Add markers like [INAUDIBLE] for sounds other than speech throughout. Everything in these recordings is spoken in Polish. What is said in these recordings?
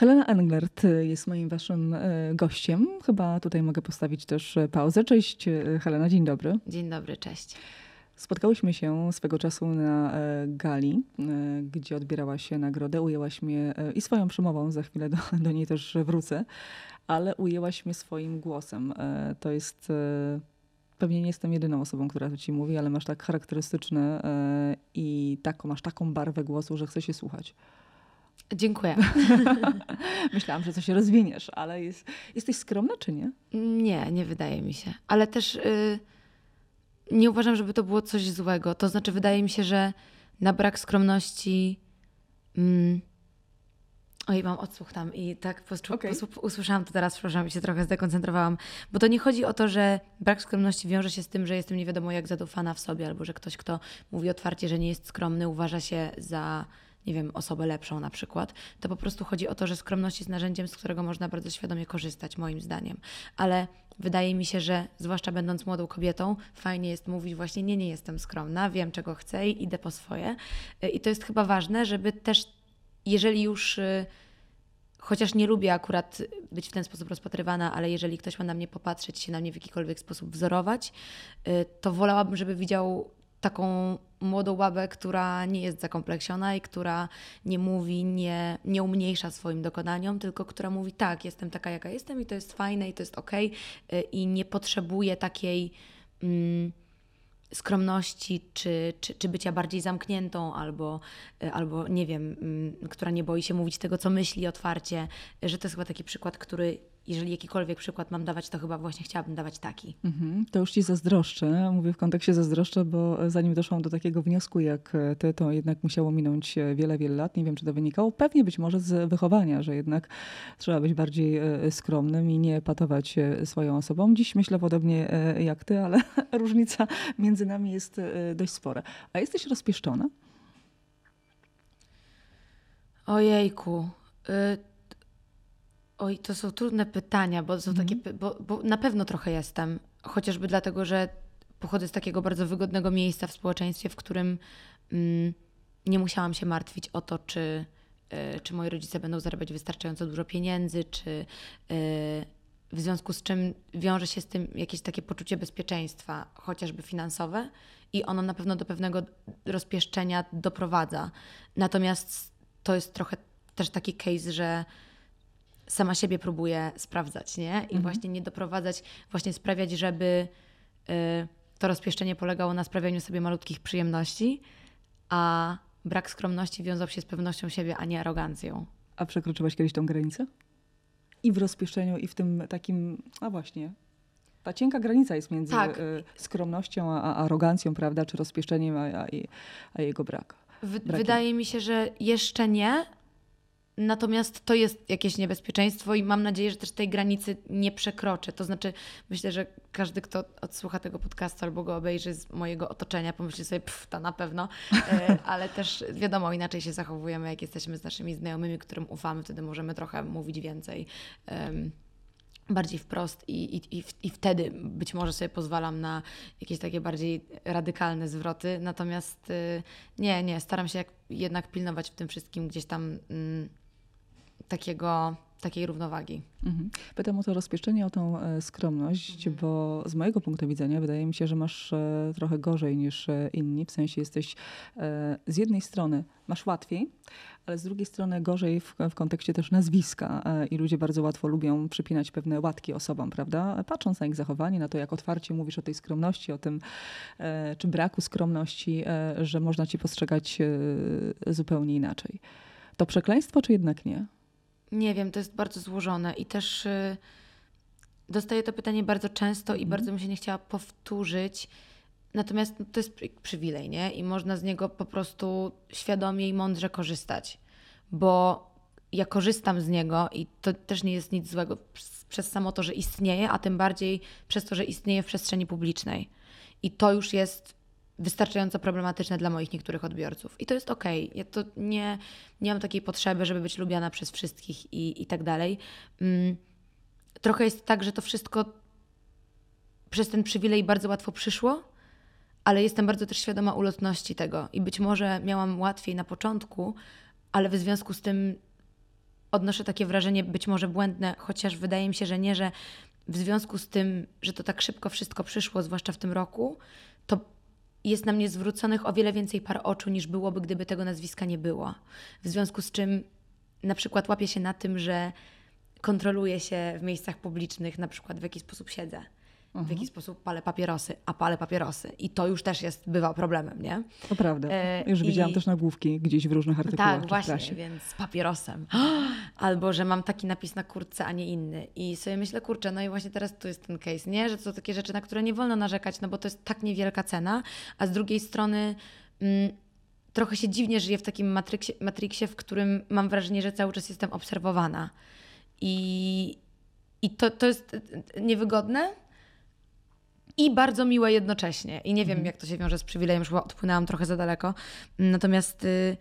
Helena Englert jest moim waszym e, gościem. Chyba tutaj mogę postawić też e, pauzę. Cześć e, Helena, dzień dobry. Dzień dobry, cześć. Spotkałyśmy się swego czasu na gali, gdzie odbierałaś nagrodę. Ujęłaś mnie i swoją przemową, za chwilę do, [LAUGHS] do niej też wrócę, ale ujęłaś mnie swoim głosem. To jest pewnie nie jestem jedyną osobą, która to ci mówi, ale masz tak charakterystyczne i taką, masz taką barwę głosu, że chce się słuchać. Dziękuję. [LAUGHS] [LAUGHS] Myślałam, że coś rozwiniesz, ale jest, jesteś skromna czy nie? Nie, nie wydaje mi się. Ale też yy, nie uważam, żeby to było coś złego. To znaczy, wydaje mi się, że na brak skromności. Mm, Oj, mam odsłuch tam i tak okay. usłyszałam to teraz, przepraszam, i się trochę zdekoncentrowałam. Bo to nie chodzi o to, że brak skromności wiąże się z tym, że jestem nie wiadomo jak zadufana w sobie, albo że ktoś, kto mówi otwarcie, że nie jest skromny, uważa się za nie wiem, osobę lepszą na przykład, to po prostu chodzi o to, że skromność jest narzędziem, z którego można bardzo świadomie korzystać, moim zdaniem. Ale wydaje mi się, że zwłaszcza będąc młodą kobietą, fajnie jest mówić właśnie nie, nie jestem skromna, wiem czego chcę i idę po swoje. I to jest chyba ważne, żeby też, jeżeli już y, chociaż nie lubię akurat być w ten sposób rozpatrywana, ale jeżeli ktoś ma na mnie popatrzeć, się na mnie w jakikolwiek sposób wzorować, y, to wolałabym, żeby widział taką młodą babę, która nie jest zakompleksiona i która nie mówi, nie, nie umniejsza swoim dokonaniom, tylko która mówi tak, jestem taka jaka jestem i to jest fajne i to jest ok i nie potrzebuje takiej mm, skromności czy, czy, czy bycia bardziej zamkniętą albo, y, albo nie wiem, mm, która nie boi się mówić tego, co myśli otwarcie, że to jest chyba taki przykład, który jeżeli jakikolwiek przykład mam dawać, to chyba właśnie chciałabym dawać taki. Mhm, to już ci zazdroszczę. Mówię w kontekście zazdroszczę, bo zanim doszłam do takiego wniosku jak ty, to jednak musiało minąć wiele, wiele lat. Nie wiem, czy to wynikało. Pewnie być może z wychowania, że jednak trzeba być bardziej e, skromnym i nie patować swoją osobą. Dziś myślę podobnie e, jak ty, ale [LAUGHS] różnica między nami jest e, dość spora. A jesteś rozpieszczona? Ojejku. Y Oj, to są trudne pytania, bo są takie, mhm. bo, bo na pewno trochę jestem, chociażby dlatego, że pochodzę z takiego bardzo wygodnego miejsca w społeczeństwie, w którym mm, nie musiałam się martwić o to, czy, y, czy moi rodzice będą zarabiać wystarczająco dużo pieniędzy, czy y, w związku z czym wiąże się z tym jakieś takie poczucie bezpieczeństwa, chociażby finansowe, i ono na pewno do pewnego rozpieszczenia doprowadza. Natomiast to jest trochę też taki case, że sama siebie próbuję sprawdzać, nie? I mhm. właśnie nie doprowadzać, właśnie sprawiać, żeby y, to rozpieszczenie polegało na sprawianiu sobie malutkich przyjemności, a brak skromności wiązał się z pewnością siebie, a nie arogancją. A przekroczyłaś kiedyś tą granicę? I w rozpieszczeniu, i w tym takim, a właśnie, ta cienka granica jest między tak. Y, skromnością a, arogancją, prawda, czy rozpieszczeniem, a, a, a jego brak. Wydaje mi się, że jeszcze nie, Natomiast to jest jakieś niebezpieczeństwo i mam nadzieję, że też tej granicy nie przekroczę. To znaczy, myślę, że każdy, kto odsłucha tego podcastu albo go obejrzy z mojego otoczenia, pomyśli sobie, pff, to na pewno, e, [LAUGHS] ale też wiadomo, inaczej się zachowujemy, jak jesteśmy z naszymi znajomymi, którym ufamy, wtedy możemy trochę mówić więcej. bardziej wprost i, i, i, wtedy być może sobie pozwalam na jakieś takie bardziej radykalne zwroty. Natomiast y, nie, nie, staram się jednak pilnować w tym wszystkim gdzieś tam mm, takiego, takiej równowagi. Mhm. Pytam o to rozpieszczenie, o tą e, skromność, mhm. bo z mojego punktu widzenia wydaje mi się, że masz e, trochę gorzej niż e, inni. W sensie jesteś z jednej strony masz łatwiej, ale z drugiej strony gorzej w, w kontekście też nazwiska i ludzie bardzo łatwo lubią przypinać pewne łatki osobom, prawda? Patrząc na ich zachowanie, na to, jak otwarcie mówisz o tej skromności, o tym, czy braku skromności, że można ci postrzegać zupełnie inaczej. To przekleństwo, czy jednak nie? Nie wiem, to jest bardzo złożone i też y, dostaję to pytanie bardzo często i mm. bardzo bym się nie chciała powtórzyć. Natomiast no, to jest przywilej, nie? I można z niego po prostu świadomie i mądrze korzystać, bo ja korzystam z niego i to też nie jest nic złego przez samo to, że istnieje, a tym bardziej przez to, że istnieje w przestrzeni publicznej. I to już jest wystarczająco problematyczne dla moich niektórych odbiorców. I to jest okej. Okay. Ja to nie, nie mam takiej potrzeby, żeby być lubiana przez wszystkich i, i tak dalej. Mm, trochę jest tak, że to wszystko przez ten przywilej bardzo łatwo przyszło, ale jestem bardzo też świadoma ulotności tego i być może miałam łatwiej na początku, ale w związku z tym odnoszę takie wrażenie, być może błędne, chociaż wydaje mi się, że nie, że w związku z tym, że to tak szybko wszystko przyszło, zwłaszcza w tym roku, to jest na mnie zwróconych o wiele więcej par oczu niż byłoby, gdyby tego nazwiska nie było. W związku z czym na przykład łapię się na tym, że kontroluję się w miejscach publicznych, na przykład w jaki sposób siedzę w jaki sposób palę papierosy, a palę papierosy. I to już też jest, bywa problemem, nie? To prawda. E, Już i- widziałam też nagłówki gdzieś w różnych artykułach Tak, właśnie, więc z papierosem. [GASPS] Albo, że mam taki napis na kurtce, a nie inny. I sobie myślę, kurczę, no i właśnie teraz tu jest ten case, nie? Że to są takie rzeczy, na które nie wolno narzekać, no bo to jest tak niewielka cena, a z drugiej strony mm, trochę się dziwnie żyje w takim matryksie, matriksie, w którym mam wrażenie, że cały czas jestem obserwowana. I, i to, to jest y, niewygodne, i bardzo miłe jednocześnie. I nie wiem, jak to się wiąże z przywilejem, chyba odpłynęłam trochę za daleko. Natomiast, y,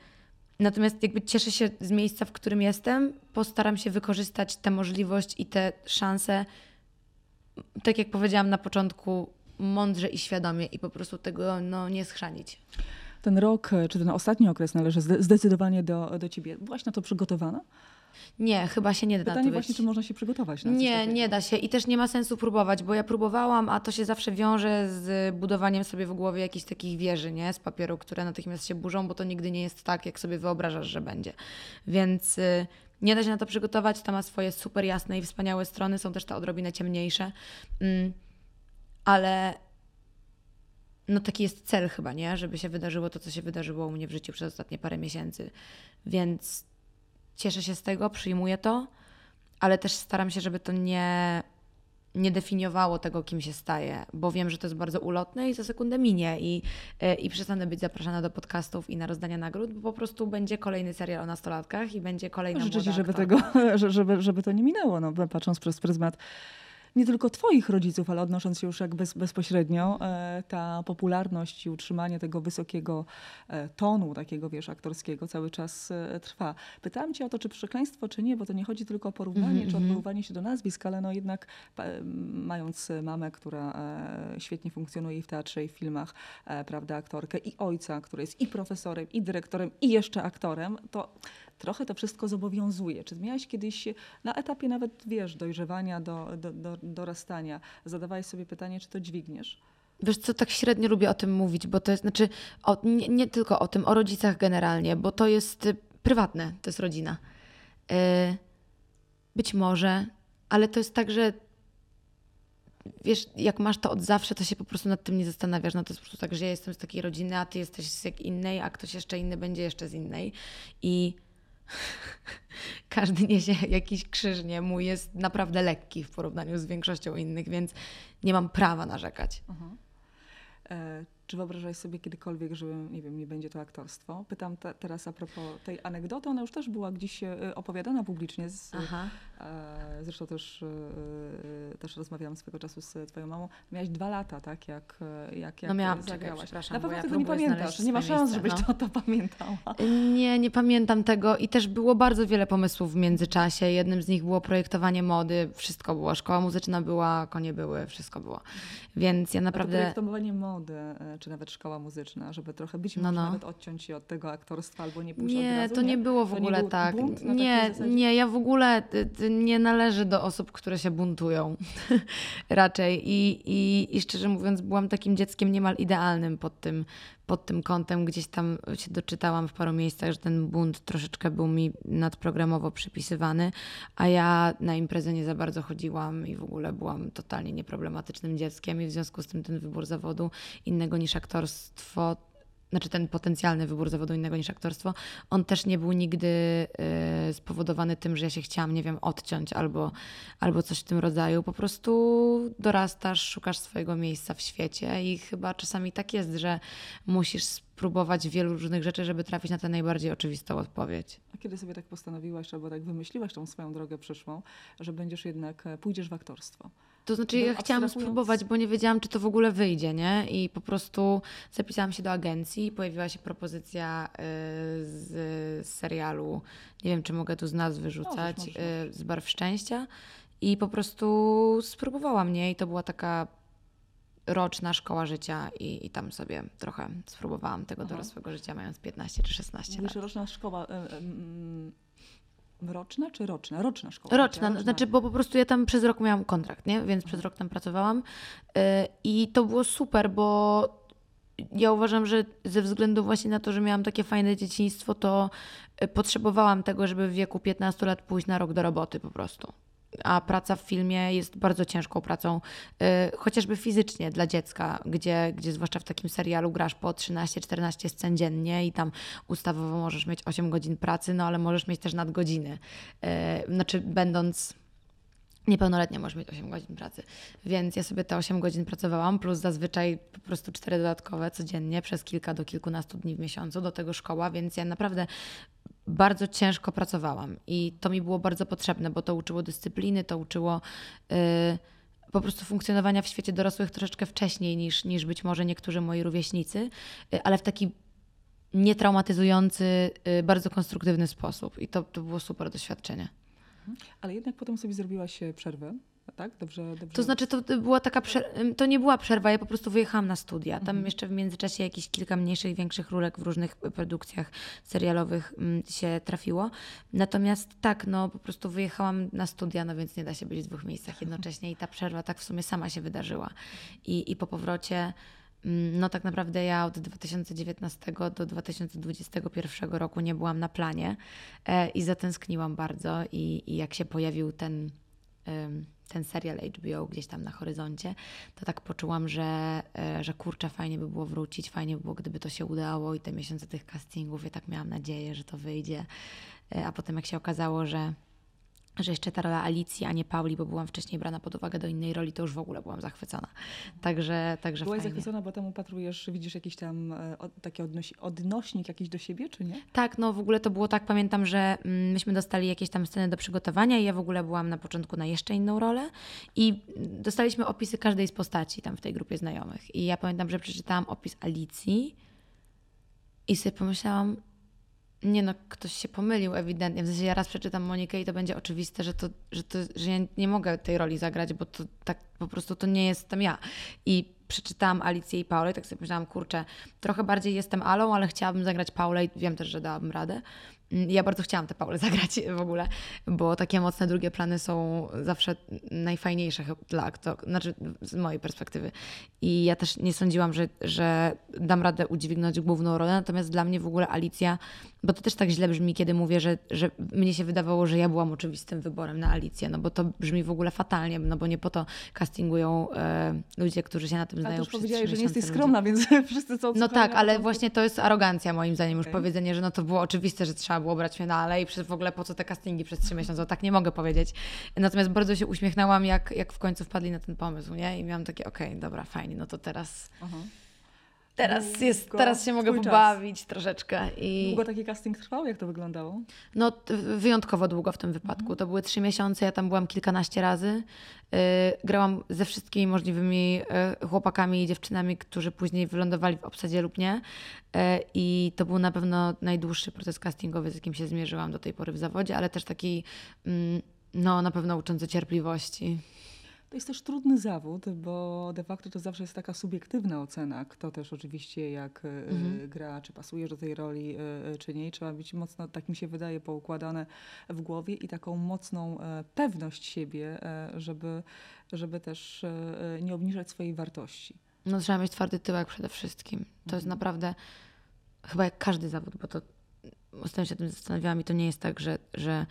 natomiast jakby cieszę się z miejsca, w którym jestem. Postaram się wykorzystać tę możliwość i te szanse, tak jak powiedziałam na początku, mądrze i świadomie i po prostu tego no, nie schrzanić. Ten rok, czy ten ostatni okres należy zde- zdecydowanie do, do ciebie. Byłaś na to przygotowana? Nie, chyba się nie da na Pytanie to właśnie, czy można się przygotować na Nie, nie da się i też nie ma sensu próbować, bo ja próbowałam, a to się zawsze wiąże z budowaniem sobie w głowie jakichś takich wieży, nie? Z papieru, które natychmiast się burzą, bo to nigdy nie jest tak, jak sobie wyobrażasz, że będzie. Więc y, nie da się na to przygotować, to ma swoje super jasne i wspaniałe strony, są też te odrobinę ciemniejsze, mm, ale no taki jest cel chyba, nie? Żeby się wydarzyło to, co się wydarzyło u mnie w życiu przez ostatnie parę miesięcy. Więc cieszę się z tego, przyjmuję to, ale też staram się, żeby to nie, nie definiowało tego, kim się staje, bo wiem, że to jest bardzo ulotne i za sekundę minie i, i przestanę być zapraszana do podcastów i na rozdania nagród, bo po prostu będzie kolejny serial o nastolatkach i będzie kolejna Życzę ci, żeby, aktorka. tego, [LAUGHS] że- żeby, żeby to nie minęło, no, patrząc przez pryzmat nie tylko twoich rodziców, ale odnosząc się już jak bez, bezpośrednio, e, ta popularność i utrzymanie tego wysokiego e, tonu, takiego wiesz, aktorskiego cały czas e, trwa. Pytałam cię o to, czy przekleństwo, czy nie, bo to nie chodzi tylko o porównanie, czy odwoływanie się do nazwisk, ale no jednak mając mamę, która świetnie funkcjonuje w teatrze, i w filmach, prawda, aktorkę, i ojca, który jest i profesorem, i dyrektorem, i jeszcze aktorem, to trochę to wszystko zobowiązuje. Czy miałaś kiedyś na etapie nawet, wiesz, dojrzewania, do, do, do, dorastania, zadawałeś sobie pytanie, czy to dźwigniesz? Wiesz co, tak średnio lubię o tym mówić, bo to jest, znaczy, o, nie, nie tylko o tym, o rodzicach generalnie, bo to jest y, prywatne, to jest rodzina. Y, być może, ale to jest tak, że wiesz, jak masz to od zawsze, to się po prostu nad tym nie zastanawiasz. No to jest po prostu tak, że ja jestem z takiej rodziny, a ty jesteś z jak innej, a ktoś jeszcze inny będzie jeszcze z innej. I [LAUGHS] każdy niesie jakiś krzyż, nie? Mój jest naprawdę lekki w porównaniu z większością innych, więc nie mam prawa narzekać. E, czy wyobrażasz sobie kiedykolwiek, że nie wiem, nie będzie to aktorstwo? Pytam te, teraz a propos tej anegdoty, ona już też była gdzieś e, opowiadana publicznie. Z, Aha. e, zresztą też, e, e, też rozmawiałam swego czasu z twoją mamą. Miałaś dwa lata, tak, jak, e, jak, jak No miałam, czekaj, zagrałaś. przepraszam, Na pewno ja tego nie pamiętasz. Nie ma szans, żebyś no. to, to [LAUGHS] pamiętała. Nie, nie pamiętam tego i też było bardzo wiele pomysłów w międzyczasie. Jednym z nich było projektowanie mody, wszystko było. Szkoła muzyczna była, konie były, wszystko było. Więc ja A to naprawdę... projektowanie mody, e, czy nawet szkoła muzyczna, żeby trochę być No, może no. nawet odciąć się od tego aktorstwa albo nie pójść od Nie, razu, to nie było w nie ogóle był tak. Nie, nie, ja w ogóle y, y, nie należę do osób, które się buntują [LAUGHS] raczej. I, i, I szczerze mówiąc, byłam takim dzieckiem niemal idealnym pod tym, pod tym kątem. Gdzieś tam się doczytałam w paru miejscach, że ten bunt troszeczkę był mi nadprogramowo przypisywany, a ja na imprezę nie za bardzo chodziłam i w ogóle byłam totalnie nieproblematycznym dzieckiem i w związku z tym ten wybór zawodu innego niż aktorstwo znaczy ten potencjalny wybór zawodu innego niż aktorstwo, on też nie był nigdy y, spowodowany tym, że ja się chciałam, nie wiem, odciąć albo, albo coś w tym rodzaju. Po prostu dorastasz, szukasz swojego miejsca w świecie i chyba czasami tak jest, że musisz spróbować wielu różnych rzeczy, żeby trafić na tę najbardziej oczywistą odpowiedź. A kiedy sobie tak postanowiłaś, albo tak wymyśliłaś tą swoją drogę przyszłą, że będziesz jednak, e, pójdziesz w aktorstwo? To znaczy, ja chciałam spróbować, bo nie wiedziałam, czy to w ogóle wyjdzie, nie? I po prostu zapisałam się do agencji, pojawiła się propozycja y, z, serialu, nie wiem, czy mogę tu z nazwy rzucać, możesz, y, z Barw Szczęścia. I po prostu spróbowałam, nie? I to była taka roczna szkoła życia i, i tam sobie trochę spróbowałam tego Aha. dorosłego życia, mając 15 czy 16 lat. Mówisz, roczna szkoła. e, em, Roczna czy roczna? Roczna szkoła. Roczna, powiedziała, znaczy, bo po prostu ja tam przez rok miałam kontrakt, nie? Więc przez rok tam pracowałam. Y, I to było super, bo ja uważam, że ze względu właśnie na to, że miałam takie fajne dzieciństwo, to y, potrzebowałam tego, żeby w wieku 15 lat pójść na rok do roboty po prostu. A praca w filmie jest bardzo ciężką pracą, y, chociażby fizycznie dla dziecka, gdzie, gdzie zwłaszcza w takim serialu grasz po 13-14 scen dziennie i tam ustawowo możesz mieć 8 godzin pracy, no ale możesz mieć też nadgodziny. Y, znaczy, będąc Niepełnoletnia możesz mieć 8 godzin pracy. Więc ja sobie te 8 godzin pracowałam, plus zazwyczaj po prostu 4 dodatkowe codziennie przez kilka do kilkunastu dni w miesiącu, do tego szkoła, więc ja naprawdę bardzo ciężko pracowałam i to mi było bardzo potrzebne, bo to uczyło dyscypliny, to uczyło yy, po prostu funkcjonowania w świecie dorosłych troszeczkę wcześniej niż, niż być może niektórzy moi rówieśnicy, yy, ale w taki nietraumatyzujący, yy, bardzo konstruktywny sposób i to, to było super doświadczenie. Ale jednak potem sobie zrobiłaś e, przerwę, tak? Dobrze, dobrze. To znaczy, to była taka to nie była przerwa, ja po prostu wyjechałam na studia. Tam jeszcze w międzyczasie jakieś kilka mniejszych, większych rólek w różnych produkcjach serialowych mm, się trafiło. Natomiast tak, no po prostu wyjechałam na studia, no więc nie da się być w dwóch miejscach jednocześnie i ta przerwa tak w sumie sama się wydarzyła. I, i po powrocie no tak naprawdę ja od 2019 do 2021 roku nie byłam na planie e, i zatęskniłam bardzo i, i jak się pojawił ten, ten serial HBO gdzieś tam na horyzoncie, to tak poczułam, że, e, że kurczę, fajnie by było wrócić, fajnie by było, gdyby to się udało i te miesiące tych castingów, ja tak miałam nadzieję, że to wyjdzie. E, A potem jak się okazało, że że jeszcze ta rola Alicji, a nie Pauli, bo byłam wcześniej brana pod uwagę do innej roli, to już w ogóle byłam zachwycona. Także, także Byłaś fajnie. zachwycona, bo tam upatrujesz, widzisz jakiś tam e, taki odnośnik jakiś do siebie, czy nie? Tak, no w ogóle to było tak, pamiętam, że mm, myśmy dostali jakieś tam sceny do przygotowania i ja w ogóle byłam na początku na jeszcze inną rolę i dostaliśmy opisy każdej z postaci tam w tej grupie znajomych. I ja pamiętam, że przeczytałam opis Alicji i sobie pomyślałam, nie no, ktoś się pomylił ewidentnie. W sensie ja raz przeczytam Monikę i to będzie oczywiste, że, to, że, to, że ja nie mogę tej roli zagrać, bo to tak po prostu to nie jestem ja. I przeczytałam Alicję i Paulę i tak sobie myślałam, kurczę, trochę bardziej jestem Alą, ale chciałabym zagrać Paulę i wiem też, że dałabym radę. Mm, Ja bardzo chciałam tę Paulę [LAUGHS] zagrać w ogóle, bo takie mocne drugie plany są zawsze najfajniejsze dla aktorów, znaczy z mojej perspektywy. I ja też nie sądziłam, że, że dam radę udźwignąć główną rolę, natomiast dla mnie w ogóle Alicja, bo to też tak źle brzmi, kiedy mówię, że, że mnie się wydawało, że ja byłam oczywistym wyborem na Alicję, no bo to brzmi w ogóle fatalnie, no bo nie po to castingują e, ludzie, którzy się na tym Ale znają też przez powiedziałeś, że nie jesteś skromna, więc [LAUGHS] wszyscy co no tak, ale właśnie to jest arogancja moim zdaniem już Okej. powiedzenie, że no to było oczywiste, że trzeba było brać finale i przez w ogóle po co te castingi przez trzy miesiące, tak nie mogę powiedzieć. Natomiast bardzo się uśmiechnęłam, jak, jak w końcu wpadli na ten pomysł, nie? I miałam takie, okej, dobra, fajnie, no to teraz, Aha. Teraz, jest, teraz się mogę twój czas. pobawić troszeczkę. I Długo taki casting trwał? Jak to wyglądało? no wyjątkowo długo w tym wypadku. To były trzy miesiące, ja tam byłam kilkanaście razy. Yy, grałam ze wszystkimi możliwymi yy, chłopakami i dziewczynami, którzy później wylądowali w obsadzie lub nie. Yy, I to był na pewno najdłuższy proces castingowy, z jakim się zmierzyłam do tej pory w zawodzie, ale też taki, mm, no na pewno uczący cierpliwości. To jest też trudny zawód, bo de facto to zawsze jest taka subiektywna ocena, kto też oczywiście jak e, Mhm. gra, czy pasujesz do tej roli, e, czy nie. Trzeba być mocno, tak mi się wydaje, poukładane w głowie i taką mocną e, pewność siebie, e, żeby, żeby też e, nie obniżać swojej wartości. No trzeba mieć twardy tyłek przede wszystkim. To jest naprawdę chyba jak każdy zawód, bo to ostatnio się tym zastanawiałam i to nie jest tak, że, że,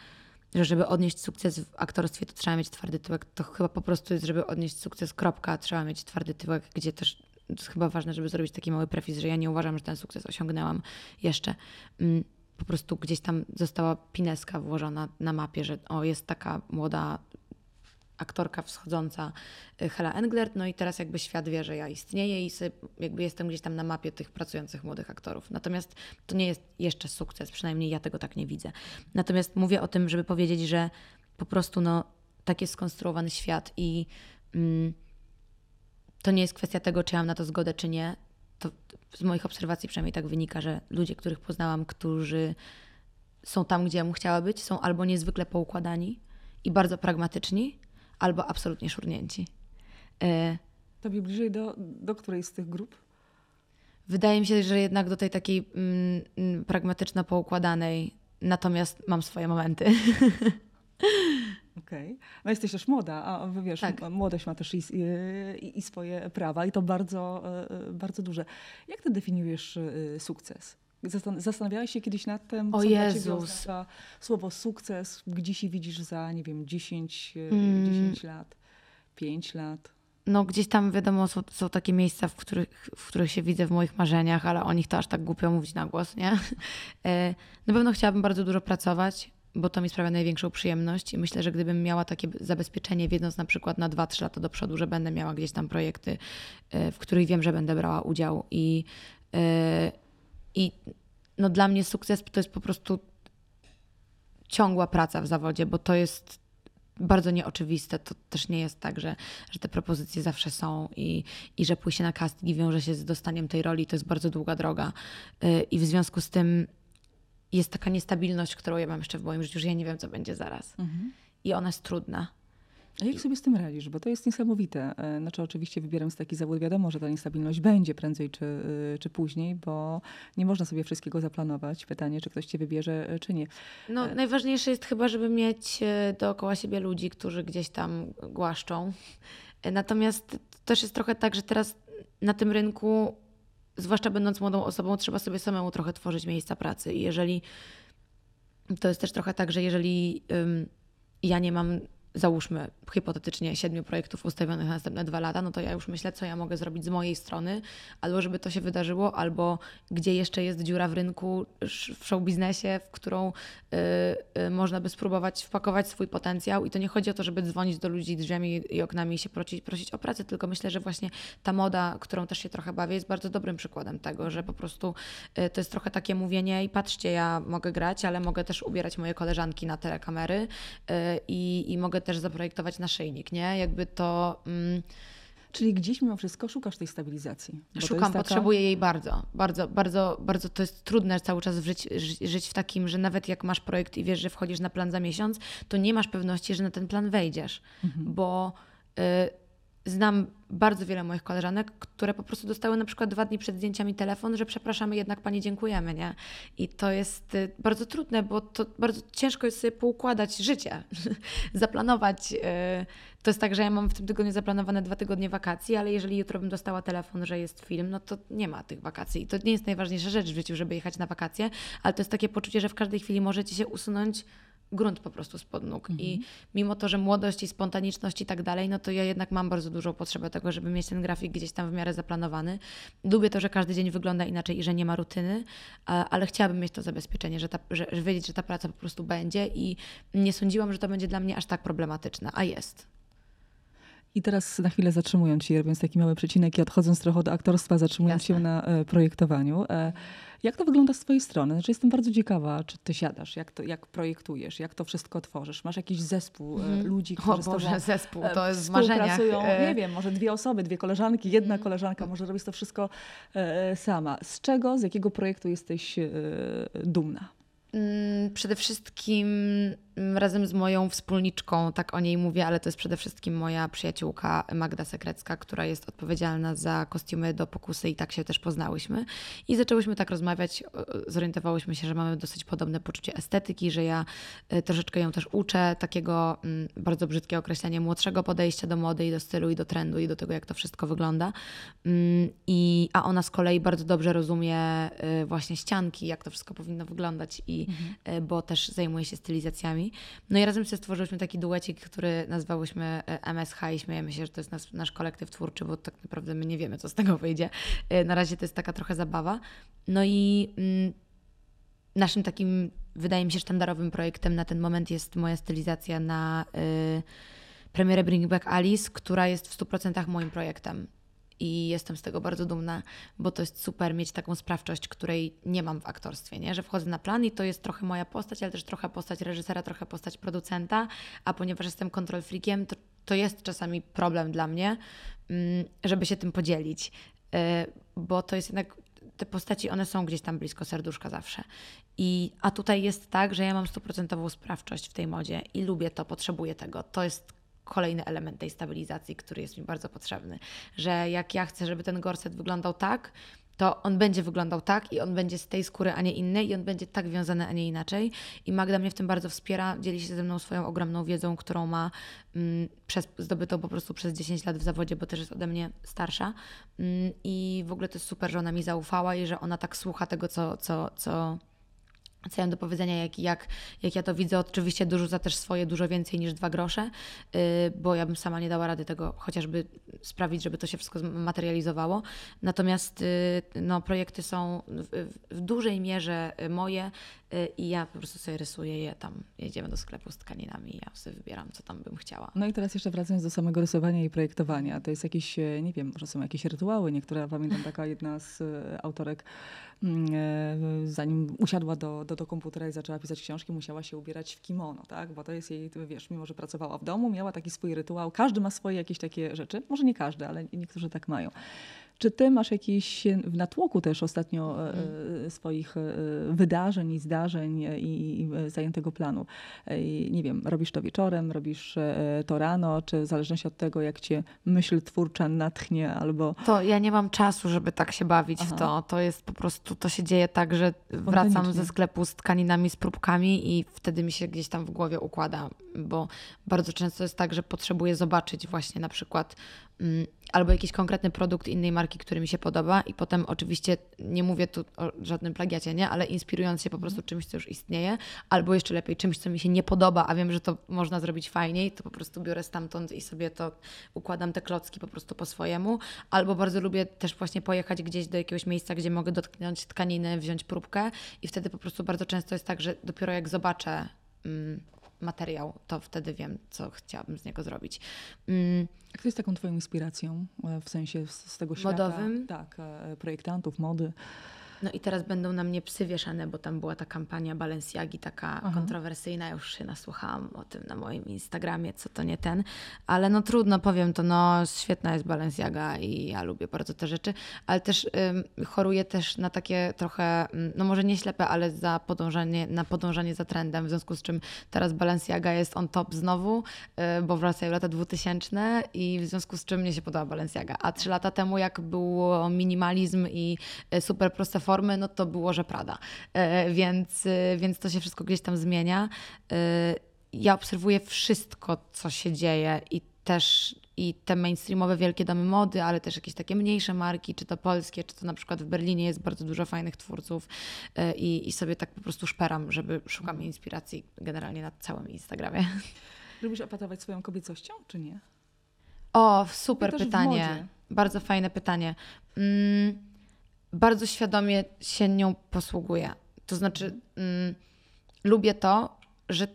że żeby odnieść sukces w aktorstwie, to trzeba mieć twardy tyłek. To chyba po prostu jest, żeby odnieść sukces, kropka, trzeba mieć twardy tyłek, gdzie też jest chyba ważne, żeby zrobić taki mały prefis, że ja nie uważam, że ten sukces osiągnęłam jeszcze. Mm, Po prostu gdzieś tam została pineska włożona na mapie, że o, jest taka młoda aktorka wschodząca y, Hela Englert, no i teraz jakby świat wie, że ja istnieję i jakby jestem gdzieś tam na mapie tych pracujących młodych aktorów. Natomiast to nie jest jeszcze sukces, przynajmniej ja tego tak nie widzę. Natomiast mówię o tym, żeby powiedzieć, że po prostu no, tak jest skonstruowany świat i mm, to nie jest kwestia tego, czy ja mam na to zgodę, czy nie. To z moich obserwacji przynajmniej tak wynika, że ludzie, których poznałam, którzy są tam, gdzie ja bym chciała być, są albo niezwykle poukładani i bardzo pragmatyczni, albo absolutnie szurnięci. E, Tobie bliżej do, do której z tych grup? Wydaje mi się, że jednak do tej takiej mm, mm, pragmatyczno poukładanej natomiast mam swoje momenty. Okej. Okay. No jesteś też młoda, a wiesz, tak. młodość ma też i, i, i, swoje prawa i to bardzo, e, bardzo duże. Jak ty definiujesz e, sukces? Zastanawiałeś się kiedyś nad tym, o co Jezus. dla słowo sukces, gdzie się widzisz za, nie wiem, 10, e, mm. 10 lat, 5 lat? No gdzieś tam wiadomo, są, są takie miejsca, w których, w których się widzę w moich marzeniach, ale o nich to aż tak głupio mówić na głos, nie? [LAUGHS] Na pewno chciałabym bardzo dużo pracować bo to mi sprawia największą przyjemność i myślę, że gdybym miała takie zabezpieczenie, wiedząc na przykład na 2-3 lata do przodu, że będę miała gdzieś tam projekty, e, w których wiem, że będę brała udział i, e, i no dla mnie sukces to jest po prostu ciągła praca w zawodzie, bo to jest bardzo nieoczywiste. To też nie jest tak, że, że te propozycje zawsze są i, i że pójście na casting wiąże się z dostaniem tej roli. To jest bardzo długa droga. E, I w związku z tym jest taka niestabilność, którą ja mam jeszcze w moim życiu, że ja nie wiem, co będzie zaraz. Mhm. I ona jest trudna. A jak sobie z tym radzisz? Bo to jest niesamowite. E, znaczy, oczywiście wybierając taki zawód, wiadomo, że ta niestabilność będzie prędzej czy, e, czy później, bo nie można sobie wszystkiego zaplanować. Pytanie, czy ktoś cię wybierze, e, czy nie. No, najważniejsze jest chyba, żeby mieć dookoła siebie ludzi, którzy gdzieś tam głaszczą. Natomiast też jest trochę tak, że teraz na tym rynku zwłaszcza będąc młodą osobą, trzeba sobie samemu trochę tworzyć miejsca pracy. I jeżeli to jest też trochę tak, że jeżeli um, ja nie mam załóżmy hipotetycznie siedmiu projektów ustawionych na następne dwa lata, no to ja już myślę, co ja mogę zrobić z mojej strony, albo żeby to się wydarzyło, albo gdzie jeszcze jest dziura w rynku, w show biznesie, w którą y, y, można by spróbować wpakować swój potencjał. I to nie chodzi o to, żeby dzwonić do ludzi drzwiami i oknami i się prosić, prosić o pracę, tylko myślę, że właśnie ta moda, którą też się trochę bawię, jest bardzo dobrym przykładem tego, że po prostu y, to jest trochę takie mówienie i patrzcie, ja mogę grać, ale mogę też ubierać moje koleżanki na telekamery i, i mogę też zaprojektować naszyjnik, nie? Jakby to... Mm, Czyli gdzieś mimo wszystko szukasz tej stabilizacji. Szukam, taka... potrzebuję jej bardzo. Bardzo, bardzo, bardzo to jest trudne cały czas żyć, żyć w takim, że nawet jak masz projekt i wiesz, że wchodzisz na plan za miesiąc, to nie masz pewności, że na ten plan wejdziesz, mhm. bo y, znam bardzo wiele moich koleżanek, które po prostu dostały na przykład dwa dni przed zdjęciami telefon, że przepraszamy, jednak pani dziękujemy, nie? I to jest y, bardzo trudne, bo to bardzo ciężko jest sobie poukładać życie, [LAUGHS] zaplanować. Y, to jest tak, że ja mam w tym tygodniu zaplanowane dwa tygodnie wakacji, ale jeżeli jutro bym dostała telefon, że jest film, no to nie ma tych wakacji. I to nie jest najważniejsza rzecz w życiu, żeby jechać na wakacje, ale to jest takie poczucie, że w każdej chwili możecie się usunąć grunt po prostu spod nóg. Mhm. I mimo to, że młodość i spontaniczność i tak dalej, no to ja jednak mam bardzo dużą potrzebę tego, żeby mieć ten grafik gdzieś tam w miarę zaplanowany. Lubię to, że każdy dzień wygląda inaczej i że nie ma rutyny, ale chciałabym mieć to zabezpieczenie, że, ta, że, że wiedzieć, że ta praca po prostu będzie i nie sądziłam, że to będzie dla mnie aż tak problematyczne, a jest. I teraz na chwilę zatrzymując się, robiąc taki mały przecinek i odchodząc trochę do aktorstwa, zatrzymując Jasne. się na e, projektowaniu. E, jak to wygląda z twojej strony? Znaczy jestem bardzo ciekawa, czy ty siadasz, jak, to, jak projektujesz, jak to wszystko tworzysz? Masz jakiś zespół mm. ludzi, którzy o Boże, z zespół, to jest współpracują, nie wiem, może dwie osoby, dwie koleżanki, jedna mm. koleżanka może robić to wszystko sama. Z czego, z jakiego projektu jesteś dumna? Mm, przede wszystkim razem z moją wspólniczką, tak o niej mówię, ale to jest przede wszystkim moja przyjaciółka Magda Sekrecka, która jest odpowiedzialna za kostiumy do pokusy i tak się też poznałyśmy. I zaczęłyśmy tak rozmawiać, zorientowałyśmy się, że mamy dosyć podobne poczucie estetyki, że ja e, troszeczkę ją też uczę takiego mm, bardzo brzydkiego określenia młodszego podejścia do mody i do stylu i do trendu i do tego, jak to wszystko wygląda. I, a ona z kolei bardzo dobrze rozumie e, właśnie ścianki, jak to wszystko powinno wyglądać i mhm. E, bo też zajmuje się stylizacjami. No i razem sobie stworzyliśmy taki duecik, który nazwałyśmy e, MSH i śmiejemy się, że to jest nasz, nasz kolektyw twórczy, bo tak naprawdę my nie wiemy, co z tego wyjdzie. E, na razie to jest taka trochę zabawa. No i mm, naszym takim, wydaje mi się, sztandarowym projektem na ten moment jest moja stylizacja na y, premierę Bring Back Alice, która jest w 100% moim projektem i jestem z tego bardzo dumna, bo to jest super mieć taką sprawczość, której nie mam w aktorstwie, nie? że wchodzę na plan i to jest trochę moja postać, ale też trochę postać reżysera, trochę postać producenta, a ponieważ jestem kontrol freakiem, to, to jest czasami problem dla mnie, mm, żeby się tym podzielić, y, bo to jest jednak te postaci, one są gdzieś tam blisko serduszka zawsze. I, a tutaj jest tak, że ja mam stuprocentową sprawczość w tej modzie i lubię to, potrzebuję tego. To jest kolejny element tej stabilizacji, który jest mi bardzo potrzebny. Że jak ja chcę, żeby ten gorset wyglądał tak, to on będzie wyglądał tak i on będzie z tej skóry, a nie innej i on będzie tak wiązany, a nie inaczej. I Magda mnie w tym bardzo wspiera, dzieli się ze mną swoją ogromną wiedzą, którą ma mm, przez, zdobytą po prostu przez 10 lat w zawodzie, bo też jest ode mnie starsza. Mm, I w ogóle to jest super, że ona mi zaufała i że ona tak słucha tego, co, co, co, mam do powiedzenia, jak, jak, jak ja to widzę. Oczywiście dorzuca też swoje dużo więcej niż dwa grosze, yy, bo ja bym sama nie dała rady tego chociażby sprawić, żeby to się wszystko materializowało. Natomiast yy, no, projekty są w, w dużej mierze moje i ja po prostu sobie rysuję je tam. Jedziemy do sklepu z tkaninami i ja sobie wybieram, co tam bym chciała. No i teraz jeszcze wracając do samego rysowania i projektowania. To jest jakieś, e, nie wiem, może są jakieś rytuały. Niektóre, pamiętam, taka jedna z e, autorek Mm, e, zanim usiadła do, do, do komputera i zaczęła pisać książki, musiała się ubierać w kimono, tak? Bo to jest jej, wiesz, mimo że pracowała w domu, miała taki swój rytuał. Każdy ma swoje jakieś takie rzeczy. Może nie każdy, ale niektórzy tak mają. Czy ty masz jakiś w natłoku też ostatnio mm. swoich wydarzeń i zdarzeń i, i zajętego planu? I nie wiem, robisz to wieczorem, robisz to rano, czy w zależności od tego, jak cię myśl twórcza natchnie albo... To ja nie mam czasu, żeby tak się bawić Aha. w to. To jest po prostu, to się dzieje tak, że wracam ze sklepu z tkaninami, z próbkami i wtedy mi się gdzieś tam w głowie układa, bo bardzo często jest tak, że potrzebuję zobaczyć właśnie na przykład albo jakiś konkretny produkt innej marki, który mi się podoba i potem oczywiście nie mówię tu o żadnym plagiacie, nie, ale inspirując się po prostu czymś, co już istnieje, albo jeszcze lepiej czymś, co mi się nie podoba, a wiem, że to można zrobić fajniej, to po prostu biorę stamtąd i sobie to układam te klocki po prostu po swojemu, albo bardzo lubię też właśnie pojechać gdzieś do jakiegoś miejsca, gdzie mogę dotknąć tkaniny, wziąć próbkę i wtedy po prostu bardzo często jest tak, że dopiero jak zobaczę mm, materiał, to wtedy wiem, co chciałabym z niego zrobić. Mm. A kto jest taką twoją inspiracją e, w sensie z tego świata? Modowym? Tak, e, projektantów, mody. No i teraz będą na mnie psy wieszane, bo tam była ta kampania Balenciagi taka Aha. kontrowersyjna. Już się nasłuchałam o tym na moim Instagramie, co to nie ten. Ale no trudno, powiem to, no świetna jest Balenciaga i ja lubię bardzo te rzeczy, ale też ym, choruję też na takie trochę, no może nie ślepe, ale za podążanie, na podążanie za trendem, w związku z czym teraz Balenciaga jest on top znowu, yy, bo wracają lata 2000 i w związku z czym mnie się podoba Balenciaga. A trzy lata temu, jak było minimalizm i y, super proste formy, no to było, że Prada. E, więc, e, więc to się wszystko gdzieś tam zmienia. E, ja obserwuję wszystko, co się dzieje i też i te mainstreamowe wielkie domy mody, ale też jakieś takie mniejsze marki, czy to polskie, czy to na przykład w Berlinie jest bardzo dużo fajnych twórców i, i sobie tak po prostu szperam, żeby szukam inspiracji generalnie na całym Instagramie. Lubisz opatować swoją kobiecością, czy nie? O, super pytanie. Bardzo fajne pytanie. Mm, bardzo świadomie się nią posługuję. To znaczy, mm, lubię to, że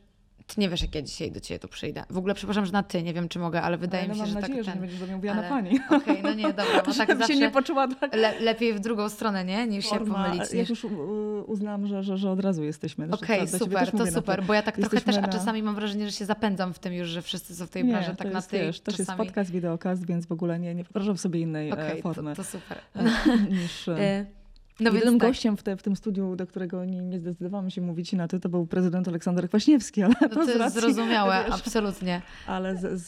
ty nie wiesz, jak ja dzisiaj do ciebie tu przyjdę. W ogóle przepraszam, że na ty, nie wiem, czy mogę, ale wydaje ale mi się, że tak nadzieję, tak ten... że nie będziesz do mnie mówiła ale... na pani. [LAUGHS] Okej, okay, no nie, dobra, bo [LAUGHS] tak zawsze się nie poczuła tak... Le lepiej w drugą stronę, nie? Niż Forma, się pomylić. Jak już uznam, że, że, że od razu jesteśmy. Okej, okay, super, to super, bo ja tak trochę też, a czasami mam wrażenie, że się zapędzam w tym już, że wszyscy są w tej branży, tak to na jest, tej wiesz, czasami... też jest podcast, wideokast, więc w ogóle nie, nie wyobrażam sobie innej okay, formy. To, to super. niż... [LAUGHS] E, no Jedynym tak. gościem w, te, w, tym studiu, do którego nie, nie zdecydowałam się mówić na ty, to był prezydent Aleksander Kwaśniewski. Ale no to, to jest racji, zrozumiałe, wiesz, absolutnie. Ale z, z,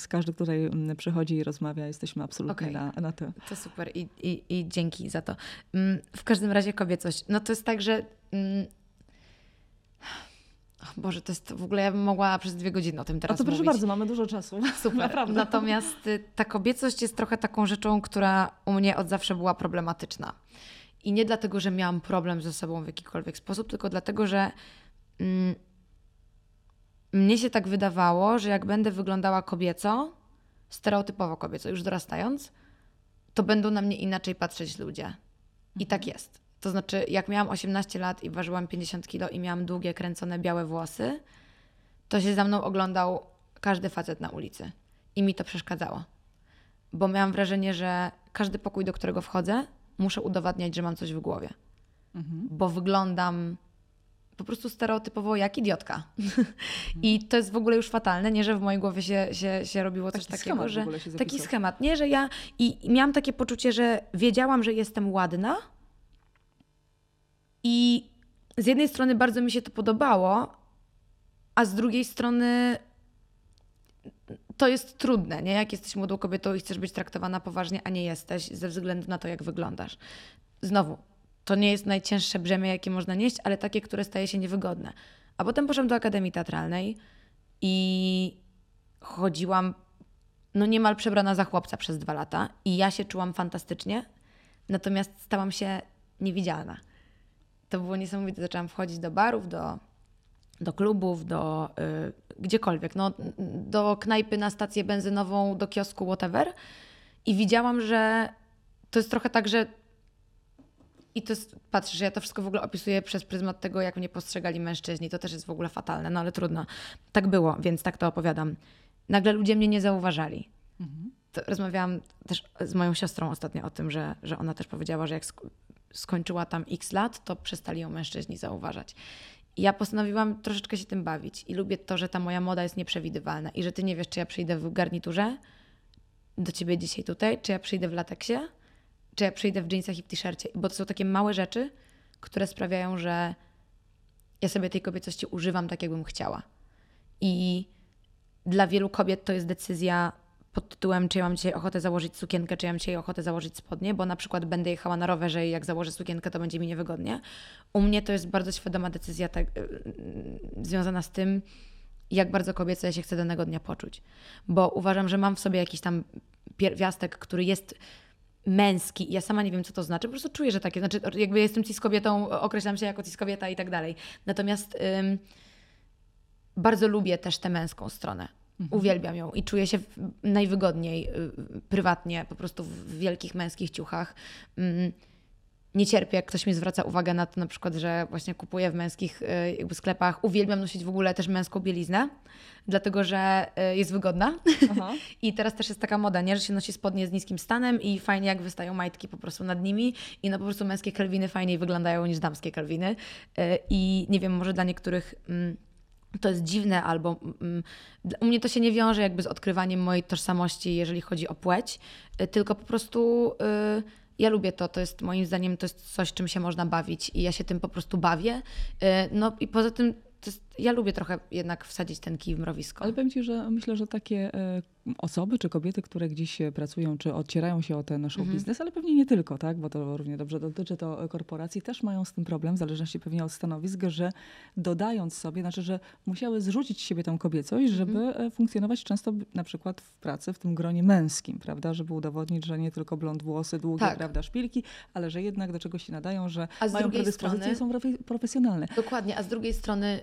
z każdy, który mm, przychodzi i rozmawia, jesteśmy absolutnie okay. na, na ty. To super i, i, i dzięki za to. Mm, w każdym razie kobiecość. No to jest tak, że mm, Boże, to jest w ogóle ja bym mogła przez dwie godziny o tym teraz A to proszę mówić. bardzo, mamy dużo czasu. [LAUGHS] Super. Naprawdę. Natomiast y, ta kobiecość jest trochę taką rzeczą, która u mnie od zawsze była problematyczna. I nie dlatego, że miałam problem ze sobą w jakikolwiek sposób, tylko dlatego, że mm, mnie się tak wydawało, że jak będę wyglądała kobieco, stereotypowo kobieco, już dorastając, to będą na mnie inaczej patrzeć ludzie. I tak mhm. jest. To znaczy, jak miałam 18 lat i ważyłam 50 kilo i miałam długie, kręcone białe włosy, to się za mną oglądał każdy facet na ulicy. I mi to przeszkadzało. Bo miałam wrażenie, że każdy pokój, do którego wchodzę, muszę udowadniać, że mam coś w głowie. Mhm. Bo wyglądam po prostu stereotypowo jak idiotka. Mhm. [LAUGHS] I to jest w ogóle już fatalne, nie, że w mojej głowie się, się, się robiło taki coś takiego, że taki schemat, nie, że ja i, i miałam takie poczucie, że wiedziałam, że jestem ładna i z jednej strony bardzo mi się to podobało, a z drugiej strony to jest trudne, nie? Jak jesteś młodą kobietą i chcesz być traktowana poważnie, a nie jesteś, ze względu na to, jak wyglądasz. Znowu, to nie jest najcięższe brzemię, jakie można nieść, ale takie, które staje się niewygodne. A potem poszłam do Akademii Teatralnej i chodziłam no niemal przebrana za chłopca przez dwa lata i ja się czułam fantastycznie, natomiast stałam się niewidzialna. To było niesamowite. Zaczęłam wchodzić do barów, do, do klubów, do y, gdziekolwiek, no, do knajpy na stację benzynową, do kiosku, whatever. I widziałam, że to jest trochę tak, że i to jest, patrz, że ja to wszystko w ogóle opisuję przez pryzmat tego, jak mnie postrzegali mężczyźni. To też jest w ogóle fatalne, no ale trudno. Tak było, więc tak to opowiadam. Nagle ludzie mnie nie zauważali. Mhm. rozmawiałam też z moją siostrą ostatnio o tym, że, że ona też powiedziała, że jak skończyła tam x lat, to przestali ją mężczyźni zauważać. Ja postanowiłam troszeczkę się tym bawić i lubię to, że ta moja moda jest nieprzewidywalna i że ty nie wiesz, czy ja przyjdę w garniturze do ciebie dzisiaj tutaj, czy ja przyjdę w lateksie, czy ja przyjdę w jeansach i w t-shircie, bo to są takie małe rzeczy, które sprawiają, że ja sobie tej kobiecości używam tak, jakbym chciała. I dla wielu kobiet to jest decyzja pod tytułem, czy ja mam dzisiaj ochotę założyć sukienkę, czy ja mam dzisiaj ochotę założyć spodnie, bo na przykład będę jechała na rowerze i jak założę sukienkę, to będzie mi niewygodnie. U mnie to jest bardzo świadoma decyzja tak, związana z tym, jak bardzo kobieco ja się chcę danego dnia poczuć. Bo uważam, że mam w sobie jakiś tam pierwiastek, który jest męski. Ja sama nie wiem, co to znaczy, po prostu czuję, że takie, znaczy jakby jestem cis kobietą, określam się jako cis kobieta i tak dalej. Natomiast ym, bardzo lubię też tę męską stronę. Mhm. Uwielbiam ją i czuję się najwygodniej y, prywatnie, po prostu w wielkich męskich ciuchach. Mm, nie cierpię, jak ktoś mi zwraca uwagę na to, na przykład, że właśnie kupuję w męskich y, jakby sklepach. Uwielbiam nosić w ogóle też męską bieliznę, dlatego że y, jest wygodna. [LAUGHS] I teraz też jest taka moda, nie? że się nosi spodnie z niskim stanem i fajnie jak wystają majtki po prostu nad nimi i no po prostu męskie kelwiny fajniej wyglądają niż damskie kelwiny. I nie wiem, może dla niektórych mm, to jest dziwne, albo mm, u mnie to się nie wiąże jakby z odkrywaniem mojej tożsamości, jeżeli chodzi o płeć, y, tylko po prostu y, ja lubię to, to jest moim zdaniem to jest coś, czym się można bawić i ja się tym po prostu bawię. Y, no i poza tym jest, ja lubię trochę jednak wsadzić ten kij w mrowisko. Ale powiem Ci, że myślę, że takie e, osoby czy kobiety, które gdzieś pracują, czy odcierają się o ten show mhm. biznes, ale pewnie nie tylko, tak? bo to równie dobrze dotyczy to korporacji, też mają z tym problem, w zależności pewnie od stanowisk, że dodając sobie, znaczy, że musiały zrzucić z siebie tą kobiecość, żeby mhm. funkcjonować często na przykład w pracy w tym gronie męskim, prawda? Żeby udowodnić, że nie tylko blond włosy, długie, tak. prawda, szpilki, ale że jednak do czegoś się nadają, że mają predyspozycje strony, są profesjonalne. Dokładnie, a z drugiej strony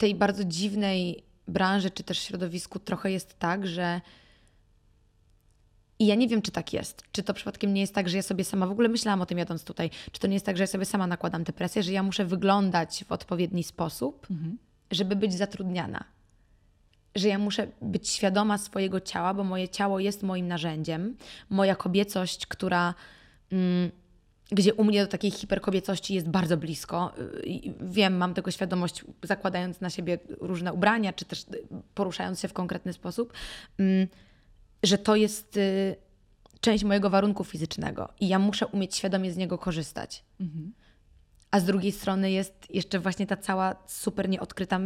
tej bardzo dziwnej branży czy też środowisku trochę jest tak, że i ja nie wiem, czy tak jest. Czy to przypadkiem nie jest tak, że ja sobie sama, w ogóle myślałam o tym jadąc tutaj, czy to nie jest tak, że ja sobie sama nakładam tę presję, że ja muszę wyglądać w odpowiedni sposób, mhm. żeby być zatrudniana. Że ja muszę być świadoma swojego ciała, bo moje ciało jest moim narzędziem. Moja kobiecość, która mm, gdzie u mnie do takiej hiperkobiecości jest bardzo blisko. Wiem, mam tego świadomość, zakładając na siebie różne ubrania, czy też poruszając się w konkretny sposób, mm, że to jest y, część mojego warunku fizycznego i ja muszę umieć świadomie z niego korzystać. Mhm. A z drugiej strony jest jeszcze właśnie ta cała super nieodkryta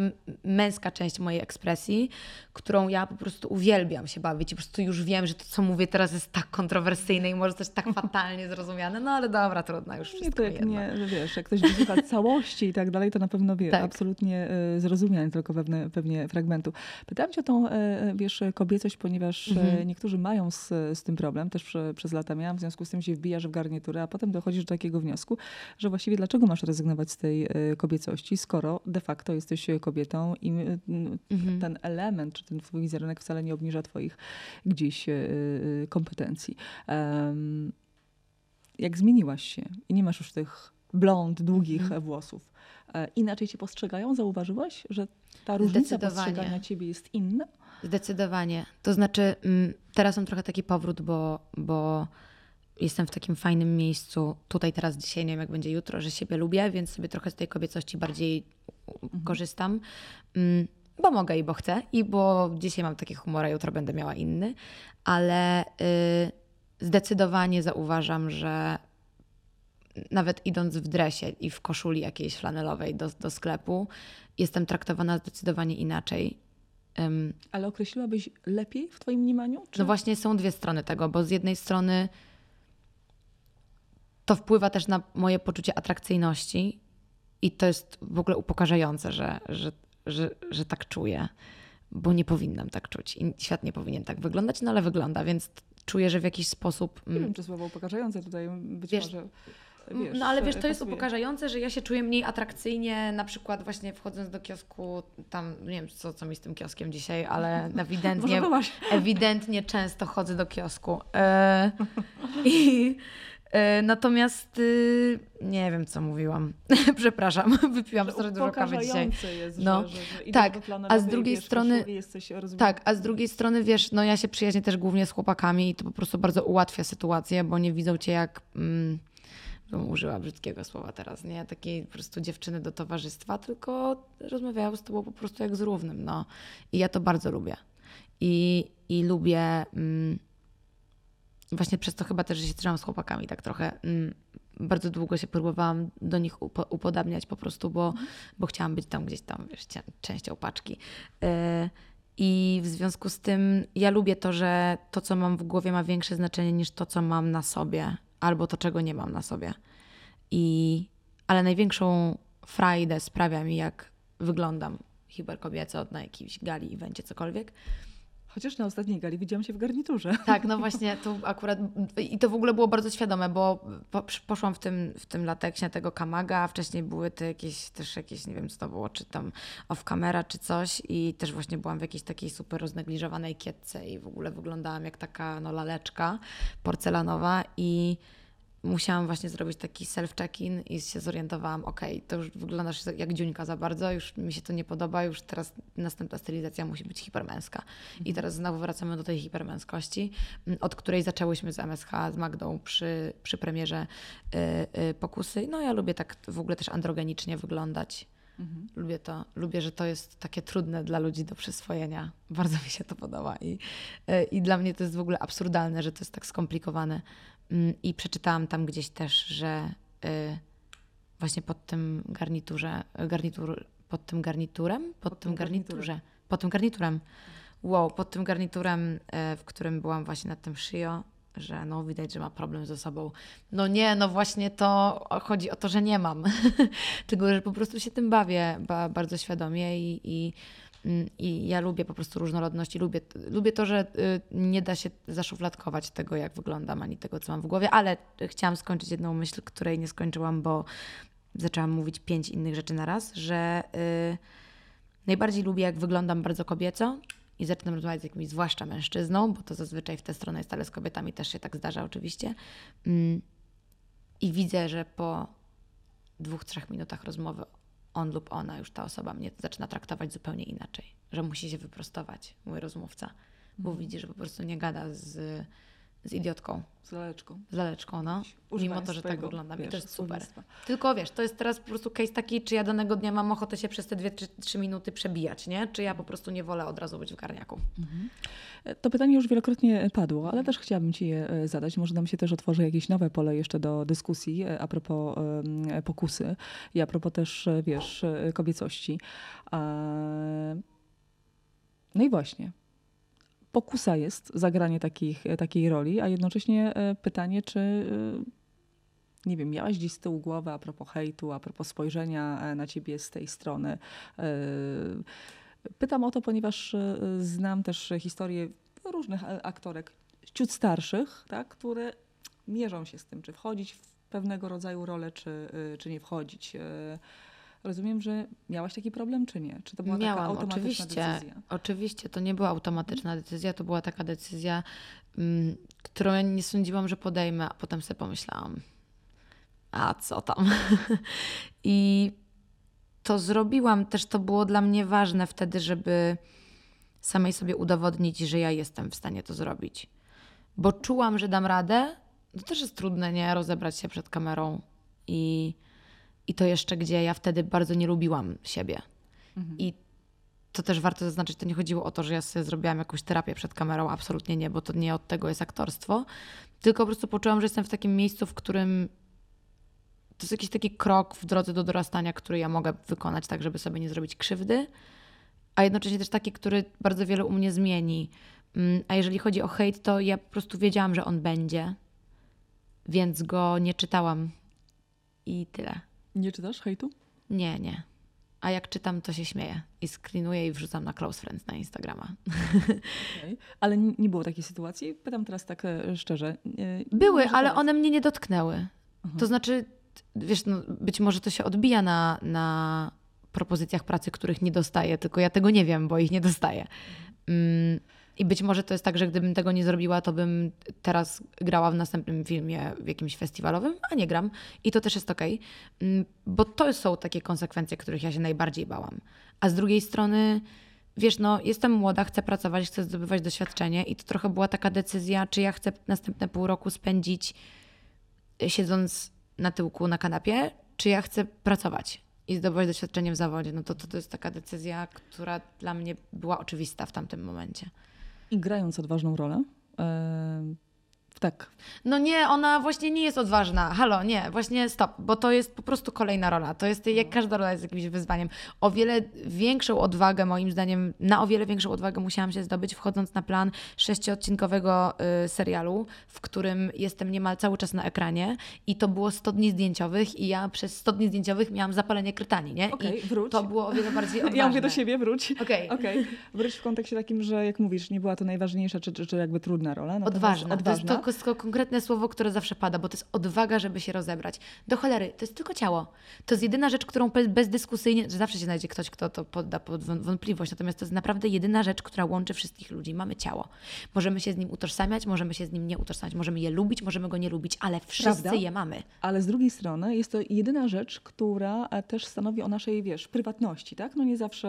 męska część mojej ekspresji, którą ja po prostu uwielbiam się bawić. I po prostu już wiem, że to, co mówię teraz jest tak kontrowersyjne i może też tak [LAUGHS] fatalnie zrozumiane, no ale dobra, trudno, już wszystko nie, to nie, że wiesz, jak ktoś wysłucha [LAUGHS] całości i tak dalej, to na pewno wie, tak. absolutnie y, zrozumiałem tylko pewne, pewnie fragmentu. Pytałam cię o tą, y, wiesz, kobiecość, ponieważ mhm. niektórzy mają z, z tym problem, też prze, przez lata miałam, w związku z tym się wbijasz w garniturę, a potem dochodzisz do takiego wniosku, że właściwie dlaczego masz rezygnować z tej e, kobiecości, skoro de facto jesteś kobietą i mhm. ten element, czy ten twój wizerunek wcale nie obniża twoich gdzieś e, e, kompetencji. Jak zmieniłaś się i nie masz już tych blond, długich mhm. włosów, inaczej cię postrzegają? Zauważyłaś, że ta różnica postrzegania ciebie jest inna? Zdecydowanie. To znaczy, mm, teraz mam trochę taki powrót, bo, bo jestem w takim fajnym miejscu tutaj, teraz, dzisiaj, nie wiem jak będzie jutro, że siebie lubię, więc sobie trochę z tej kobiecości bardziej mhm. korzystam. Mm, bo mogę i bo chcę, i bo dzisiaj mam taki humor, a jutro będę miała inny, ale y, zdecydowanie zauważam, że nawet idąc w dresie i w koszuli jakiejś flanelowej do, do sklepu, jestem traktowana zdecydowanie inaczej ym, Ale określiłabyś lepiej w twoim mniemaniu? Czy... No właśnie są dwie strony tego, bo z jednej strony to wpływa też na moje poczucie atrakcyjności i to jest w ogóle upokarzające, że, że, że, że tak czuję, bo nie powinnam tak czuć i świat nie powinien tak wyglądać, no ale wygląda, więc czuję, że w jakiś sposób... Nie wiem, czy słowo upokarzające tutaj być Wiesz, może... Wiesz, no ale wiesz, to jest pasuje. upokarzające, że ja się czuję mniej atrakcyjnie, na przykład właśnie wchodząc do kiosku, tam nie wiem co, co mi z tym kioskiem dzisiaj, ale [LAUGHS] ewidentnie, ewidentnie często chodzę do kiosku. E, [LAUGHS] I e, natomiast y, nie wiem co mówiłam. [LAUGHS] Przepraszam, [LAUGHS] wypiłam strasznie dużo kawy dzisiaj. jest, No, że, że, tak, a z drugiej wiesz, strony- Jesteś, Tak, a z drugiej strony wiesz, no ja się przyjaźnię też głównie z chłopakami i to po prostu bardzo ułatwia sytuację, bo nie widzą cię jak. Mm, bym użyła brzydkiego słowa teraz, nie? Takiej po prostu dziewczyny do towarzystwa, tylko rozmawiają z tobą po prostu jak z równym, no. I ja to bardzo lubię. I, i lubię. Mm, właśnie przez to chyba też, że się trzymam z chłopakami tak trochę. Mm, bardzo długo się próbowałam do nich upo- upodabniać po prostu, bo, bo chciałam być tam gdzieś tam, wiesz, częścią paczki. E, I w związku z tym ja lubię to, że to, co mam w głowie, ma większe znaczenie niż to, co mam na sobie, albo to, czego nie mam na sobie. I, ale największą frajdę sprawia mi, jak wyglądam hiperkobieco na jakiejś gali, evencie, cokolwiek. Chociaż na ostatniej gali widziałam się w garniturze. Tak, no [LAUGHS] właśnie, tu akurat i to w ogóle było bardzo świadome, bo po, poszłam w tym, w tym lateksie tego kamaga, a wcześniej były te jakieś, też jakieś, nie wiem co to było, czy tam off camera, czy coś i też właśnie byłam w jakiejś takiej super roznegliżowanej kietce i w ogóle wyglądałam jak taka no laleczka porcelanowa i musiałam właśnie zrobić taki self-check-in i się zorientowałam, okej, to już wyglądasz jak dziuńka za bardzo, już mi się to nie podoba, już teraz następna stylizacja musi być hipermęska. I teraz znowu wracamy do tej hipermęskości, m, od której zaczęłyśmy z MSH, z Magdą przy, przy premierze y, y, Pokusy. No ja lubię tak w ogóle też androgenicznie wyglądać. Mhm. Lubię to, lubię, że to jest takie trudne dla ludzi do przyswojenia. Bardzo mi się to podoba i, y, i dla mnie to jest w ogóle absurdalne, że to jest tak skomplikowane. Mm, I przeczytałam tam gdzieś też, że y, właśnie pod tym garniturze, garnitur, pod tym garniturem, pod, Pod tym tym garniturze, garniturem. pod tym garniturem, wow, pod tym garniturem, y, w którym byłam właśnie nad tym szyjo, że no widać, że ma problem ze sobą. No nie, no właśnie to chodzi o to, że nie mam. [LAUGHS] Tylko, że po prostu się tym bawię ba, bardzo świadomie i, i, i ja lubię po prostu różnorodność i lubię, lubię to, że y, nie da się zaszufladkować tego, jak wyglądam, ani tego, co mam w głowie, ale chciałam skończyć jedną myśl, której nie skończyłam, bo zaczęłam mówić pięć innych rzeczy na raz, że y, najbardziej lubię, jak wyglądam bardzo kobieco i zaczynam rozmawiać z jakimś zwłaszcza mężczyzną, bo to zazwyczaj w tę stronę jest, ale z kobietami też się tak zdarza oczywiście. Mm, I widzę, że po dwóch, trzech minutach rozmowy on lub ona, już ta osoba mnie zaczyna traktować zupełnie inaczej, że musi się wyprostować, mój rozmówca, bo widzi, że po prostu nie gada z, z idiotką, Z laleczką. z laleczką, no. Mimo to, że tak wyglądam i to jest super. słownictwa. Tylko wiesz, to jest teraz po prostu case taki, czy ja danego dnia mam ochotę się przez te dwie, trzy, trzy minuty przebijać, nie? Czy ja po prostu nie wolę od razu być w garniaku. To pytanie już wielokrotnie padło, ale też chciałabym Ci je e, zadać. Może nam się też otworzy jakieś nowe pole jeszcze do dyskusji e, a propos pokusy i a propos też, e, wiesz, e, kobiecości. E, No i właśnie. Pokusa jest zagranie takich, e, takiej roli, a jednocześnie e, pytanie, czy e, nie wiem, miałaś gdzieś z tyłu głowy a propos hejtu, a propos spojrzenia na ciebie z tej strony. Pytam o to, ponieważ znam też historię różnych aktorek, ciut starszych, tak, które mierzą się z tym, czy wchodzić w pewnego rodzaju rolę, czy, czy nie wchodzić. Rozumiem, że miałaś taki problem, czy nie? Czy to była taka Miałam, automatyczna oczywiście. decyzja? Oczywiście, to nie była automatyczna decyzja, to była taka decyzja, mm, którą nie sądziłam, że podejmę, a potem sobie pomyślałam, a co tam? [LAUGHS] I to zrobiłam, też to było dla mnie ważne wtedy, żeby samej sobie udowodnić, że ja jestem w stanie to zrobić. Bo czułam, że dam radę. To też jest trudne, nie? Rozebrać się przed kamerą i, i to jeszcze, gdzie ja wtedy bardzo nie lubiłam siebie. I to też warto zaznaczyć, to nie chodziło o to, że ja sobie zrobiłam jakąś terapię przed kamerą, absolutnie nie, bo to nie od tego jest aktorstwo, tylko po prostu poczułam, że jestem w takim miejscu, w którym to jest jakiś taki krok w drodze do dorastania, który ja mogę wykonać tak, żeby sobie nie zrobić krzywdy a jednocześnie też taki, który bardzo wiele u mnie zmieni. Mm, A jeżeli chodzi o hejt, to ja po prostu wiedziałam, że on będzie, więc go nie czytałam i tyle. Nie czytasz hejtu? Nie, nie. A jak czytam, to się śmieję i screenuję i wrzucam na close friends na Instagrama. Okej. Ale nie było takiej sytuacji? Pytam teraz tak e, szczerze. Były, ale teraz. one mnie nie dotknęły. To znaczy, wiesz, no, być może to się odbija na, na propozycjach pracy, których nie dostaję, tylko ja tego nie wiem, bo ich nie dostaję. Mm, I być może to jest tak, że gdybym tego nie zrobiła, to bym teraz grała w następnym filmie w jakimś festiwalowym, a nie gram. I to też jest okej, Mm, bo to są takie konsekwencje, których ja się najbardziej bałam. A z drugiej strony, wiesz, no, jestem młoda, chcę pracować, chcę zdobywać doświadczenie i to trochę była taka decyzja, czy ja chcę następne pół roku spędzić siedząc na tyłku na kanapie, czy ja chcę pracować i zdobywać doświadczenie w zawodzie. No to, to, to jest taka decyzja, która dla mnie była oczywista w tamtym momencie. I grając odważną rolę. Tak. No nie, ona właśnie nie jest odważna. Halo, nie, właśnie stop, bo to jest po prostu kolejna rola. To jest, jak każda rola jest jakimś wyzwaniem. O wiele większą odwagę, moim zdaniem, na o wiele większą odwagę musiałam się zdobyć, wchodząc na plan sześciodcinkowego y, serialu, w którym jestem niemal cały czas na ekranie i to było 100 dni zdjęciowych i ja przez 100 dni zdjęciowych miałam zapalenie krytani, nie? Okej, I wróć. to było o wiele bardziej odważne. [LAUGHS] Ja mówię do siebie, wróć. Okej. [LAUGHS] Okej. Wróć w kontekście takim, że jak mówisz, nie była to najważniejsza, czy, czy, czy jakby trudna rola. Odważna. odważna. To to, konkretne słowo, które zawsze pada, bo to jest odwaga, żeby się rozebrać. Do cholery, to jest tylko ciało. To jest jedyna rzecz, którą bez- bezdyskusyjnie, że zawsze się znajdzie ktoś, kto to podda pod wą- wątpliwość, natomiast to jest naprawdę jedyna rzecz, która łączy wszystkich ludzi. Mamy ciało. Możemy się z nim utożsamiać, możemy się z nim nie utożsamiać, możemy je lubić, możemy go nie lubić, ale wszyscy Prawda? je mamy. Ale z drugiej strony jest to jedyna rzecz, która e, też stanowi o naszej, wiesz, prywatności, tak? No nie zawsze.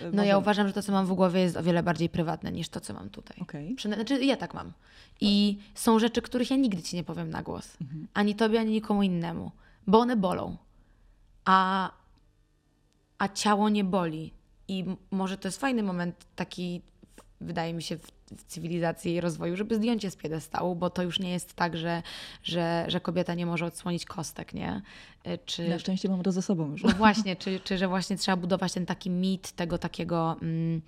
e, No ja uważam, że to, co mam w głowie jest o wiele bardziej prywatne niż to, co mam tutaj. Okej. Przynajmniej, znaczy ja tak mam. I są rzeczy, których ja nigdy ci nie powiem na głos. Ani tobie, ani nikomu innemu. Bo one bolą. A, a ciało nie boli. I może to jest fajny moment taki, wydaje mi się, w, w cywilizacji i rozwoju, żeby zdjąć je z piedestału, bo to już nie jest tak, że, że, że kobieta nie może odsłonić kostek, nie? Y, Czy, Na szczęście mam to ze sobą już. no właśnie, czy, czy że właśnie trzeba budować ten taki mit tego takiego. Mm,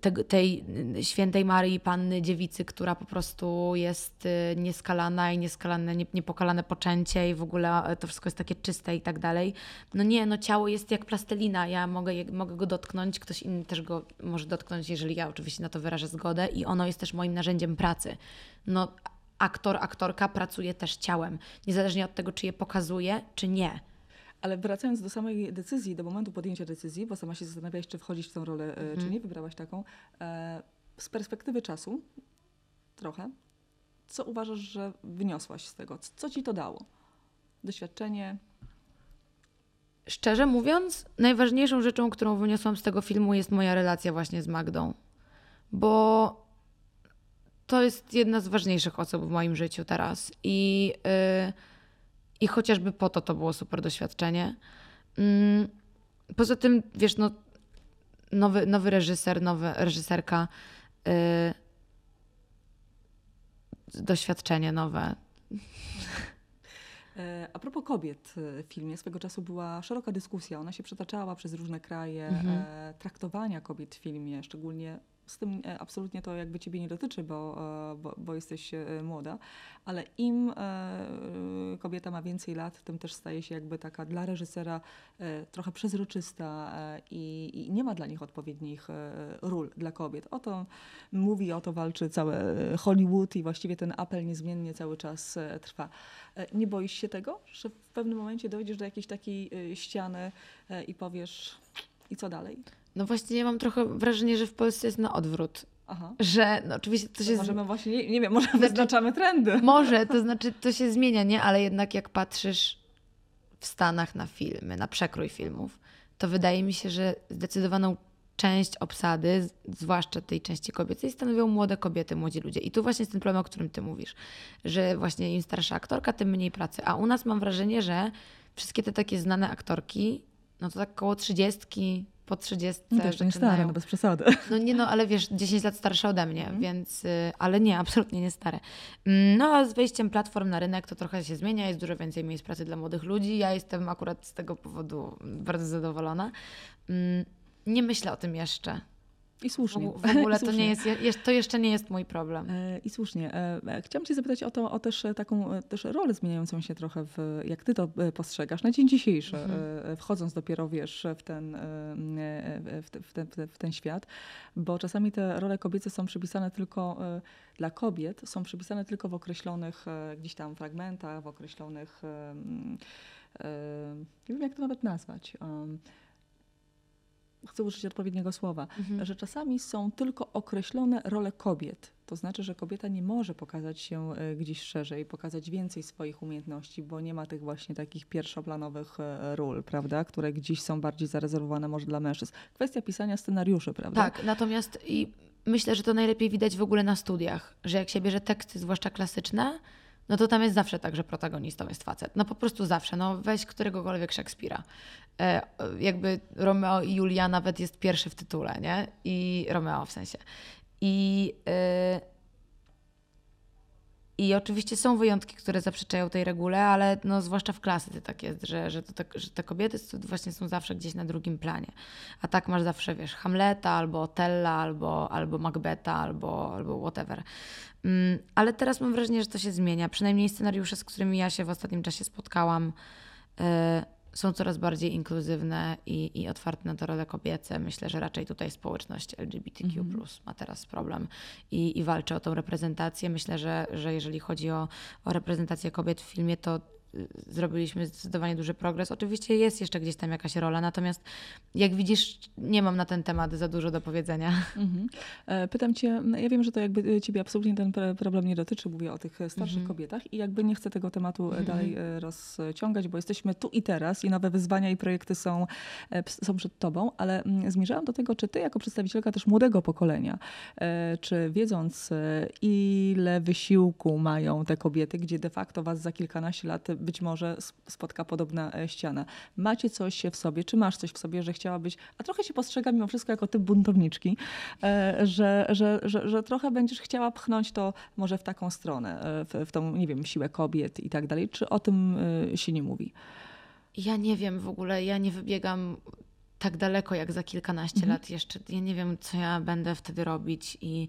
tego, tej świętej Marii, panny dziewicy, która po prostu jest y, nieskalana i nieskalane, nie, niepokalane poczęcie i w ogóle y, to wszystko jest takie czyste i tak dalej. No nie, no ciało jest jak plastelina, ja mogę, mogę go dotknąć, ktoś inny też go może dotknąć, jeżeli ja oczywiście na to wyrażę zgodę i ono jest też moim narzędziem pracy. No aktor, aktorka pracuje też ciałem, niezależnie od tego, czy je pokazuje, czy nie. Ale wracając do samej decyzji, do momentu podjęcia decyzji, bo sama się zastanawiałaś, czy wchodzić w tą rolę, e, czy nie, wybrałaś taką. E, z perspektywy czasu, trochę, co uważasz, że wyniosłaś z tego? Co ci to dało? Doświadczenie? Szczerze mówiąc, najważniejszą rzeczą, którą wyniosłam z tego filmu, jest moja relacja właśnie z Magdą. Bo to jest jedna z ważniejszych osób w moim życiu teraz. I, yy, i chociażby po to to było super doświadczenie. Mm, poza tym, wiesz, no, nowy, nowy reżyser, nowa reżyserka, yy, doświadczenie nowe. [LAUGHS] E, A propos kobiet e, w filmie, swego czasu była szeroka dyskusja. Ona się przetaczała przez różne kraje. Mhm. E, traktowania kobiet w filmie, szczególnie z tym e, absolutnie to jakby ciebie nie dotyczy, bo, e, bo, bo jesteś e, młoda, ale im kobieta ma więcej lat, tym też staje się jakby taka dla reżysera trochę przezroczysta i, i nie ma dla nich odpowiednich ról dla kobiet. O to mówi, o to walczy całe Hollywood i właściwie ten apel niezmiennie cały czas trwa. Nie boisz się tego, że w pewnym momencie dojdziesz do jakiejś takiej ściany i powiesz, i co dalej? No właśnie, ja mam trochę wrażenie, że w Polsce jest na odwrót. Aha. Że, no oczywiście to się... z- Możemy właśnie, nie, nie wiem, może wyznaczamy trendy. Może, to [LAUGHS] znaczy to się zmienia, nie? Ale jednak jak patrzysz w Stanach na filmy, na przekrój filmów, to wydaje mi się, że zdecydowaną część obsady, z- zwłaszcza tej części kobiecej, stanowią młode kobiety, młodzi ludzie. I tu właśnie jest ten problem, o którym ty mówisz, że właśnie im starsza aktorka, tym mniej pracy. A u nas mam wrażenie, że wszystkie te takie znane aktorki, no to tak koło trzydziestki, po trzydziestce No to jeszcze nie zaczynają. stare, no bez przesady. [LAUGHS] No nie no, ale wiesz, 10 lat starsze ode mnie, więc, y, ale nie, absolutnie nie stare. Mm, No a z wejściem platform na rynek to trochę się zmienia, jest dużo więcej miejsc pracy dla młodych ludzi. Ja jestem akurat z tego powodu bardzo zadowolona. Mm, Nie myślę o tym jeszcze. I słusznie. W, w ogóle [LAUGHS] to, nie jest, je- to jeszcze nie jest mój problem. E, I słusznie. E, e, Chciałam Cię zapytać o to, o też taką też rolę zmieniającą się trochę, w, jak Ty to postrzegasz na dzień dzisiejszy, Mhm. wchodząc dopiero, wiesz, w ten, w, te, w, ten, w ten- świat, bo czasami te role kobiece są przypisane tylko dla kobiet, są przypisane tylko w określonych gdzieś tam fragmentach, w określonych, nie wiem jak to nawet nazwać, chcę użyć odpowiedniego słowa, Mhm. że czasami są tylko określone role kobiet. To znaczy, że kobieta nie może pokazać się e, gdzieś szerzej, pokazać więcej swoich umiejętności, bo nie ma tych właśnie takich pierwszoplanowych e, ról, prawda, które gdzieś są bardziej zarezerwowane może dla mężczyzn. Kwestia pisania scenariuszy, prawda? Tak, natomiast i myślę, że to najlepiej widać w ogóle na studiach, że jak się bierze teksty, zwłaszcza klasyczne, no to tam jest zawsze tak, że protagonistą jest facet. No po prostu zawsze. No weź któregokolwiek Szekspira. E, jakby Romeo i Julia nawet jest pierwszy w tytule, nie? I Romeo w sensie. I, e, I oczywiście są wyjątki, które zaprzeczają tej regule, ale no, zwłaszcza w klasyce tak jest, że, że, to, tak, że te kobiety właśnie są zawsze gdzieś na drugim planie. A tak masz zawsze, wiesz, Hamleta, albo Otella, albo, albo Macbeta, albo, albo whatever. Mm, ale teraz mam wrażenie, że to się zmienia. Przynajmniej scenariusze, z którymi ja się w ostatnim czasie spotkałam, y, są coraz bardziej inkluzywne i, i otwarte na te role kobiece. Myślę, że raczej tutaj społeczność LGBTQ ma teraz problem i, i walczy o tą reprezentację. Myślę, że, że jeżeli chodzi o, o reprezentację kobiet w filmie, to zrobiliśmy zdecydowanie duży progres. Oczywiście jest jeszcze gdzieś tam jakaś rola, natomiast jak widzisz, nie mam na ten temat za dużo do powiedzenia. Mhm. E, Pytam cię, no ja wiem, że to jakby ciebie absolutnie ten problem nie dotyczy, mówię o tych e, starszych Mhm. kobietach i jakby nie chcę tego tematu e, Mhm, dalej e, rozciągać, bo jesteśmy tu i teraz i nowe wyzwania i projekty są, e, są przed tobą, ale mm, zmierzałam do tego, czy ty jako przedstawicielka też młodego pokolenia, e, czy wiedząc e, ile wysiłku mają te kobiety, gdzie de facto was za kilkanaście lat być może sp- spotka podobna e, ściana. Macie coś w sobie, czy masz coś w sobie, że chciałabyś, a trochę się postrzega mimo wszystko jako typ buntowniczki, e, że, że, że, że trochę będziesz chciała pchnąć to może w taką stronę, e, w, w tą, nie wiem, siłę kobiet i tak dalej. Czy o tym się nie mówi? Ja nie wiem w ogóle, ja nie wybiegam tak daleko jak za kilkanaście Mhm. lat jeszcze. Ja nie wiem, co ja będę wtedy robić i.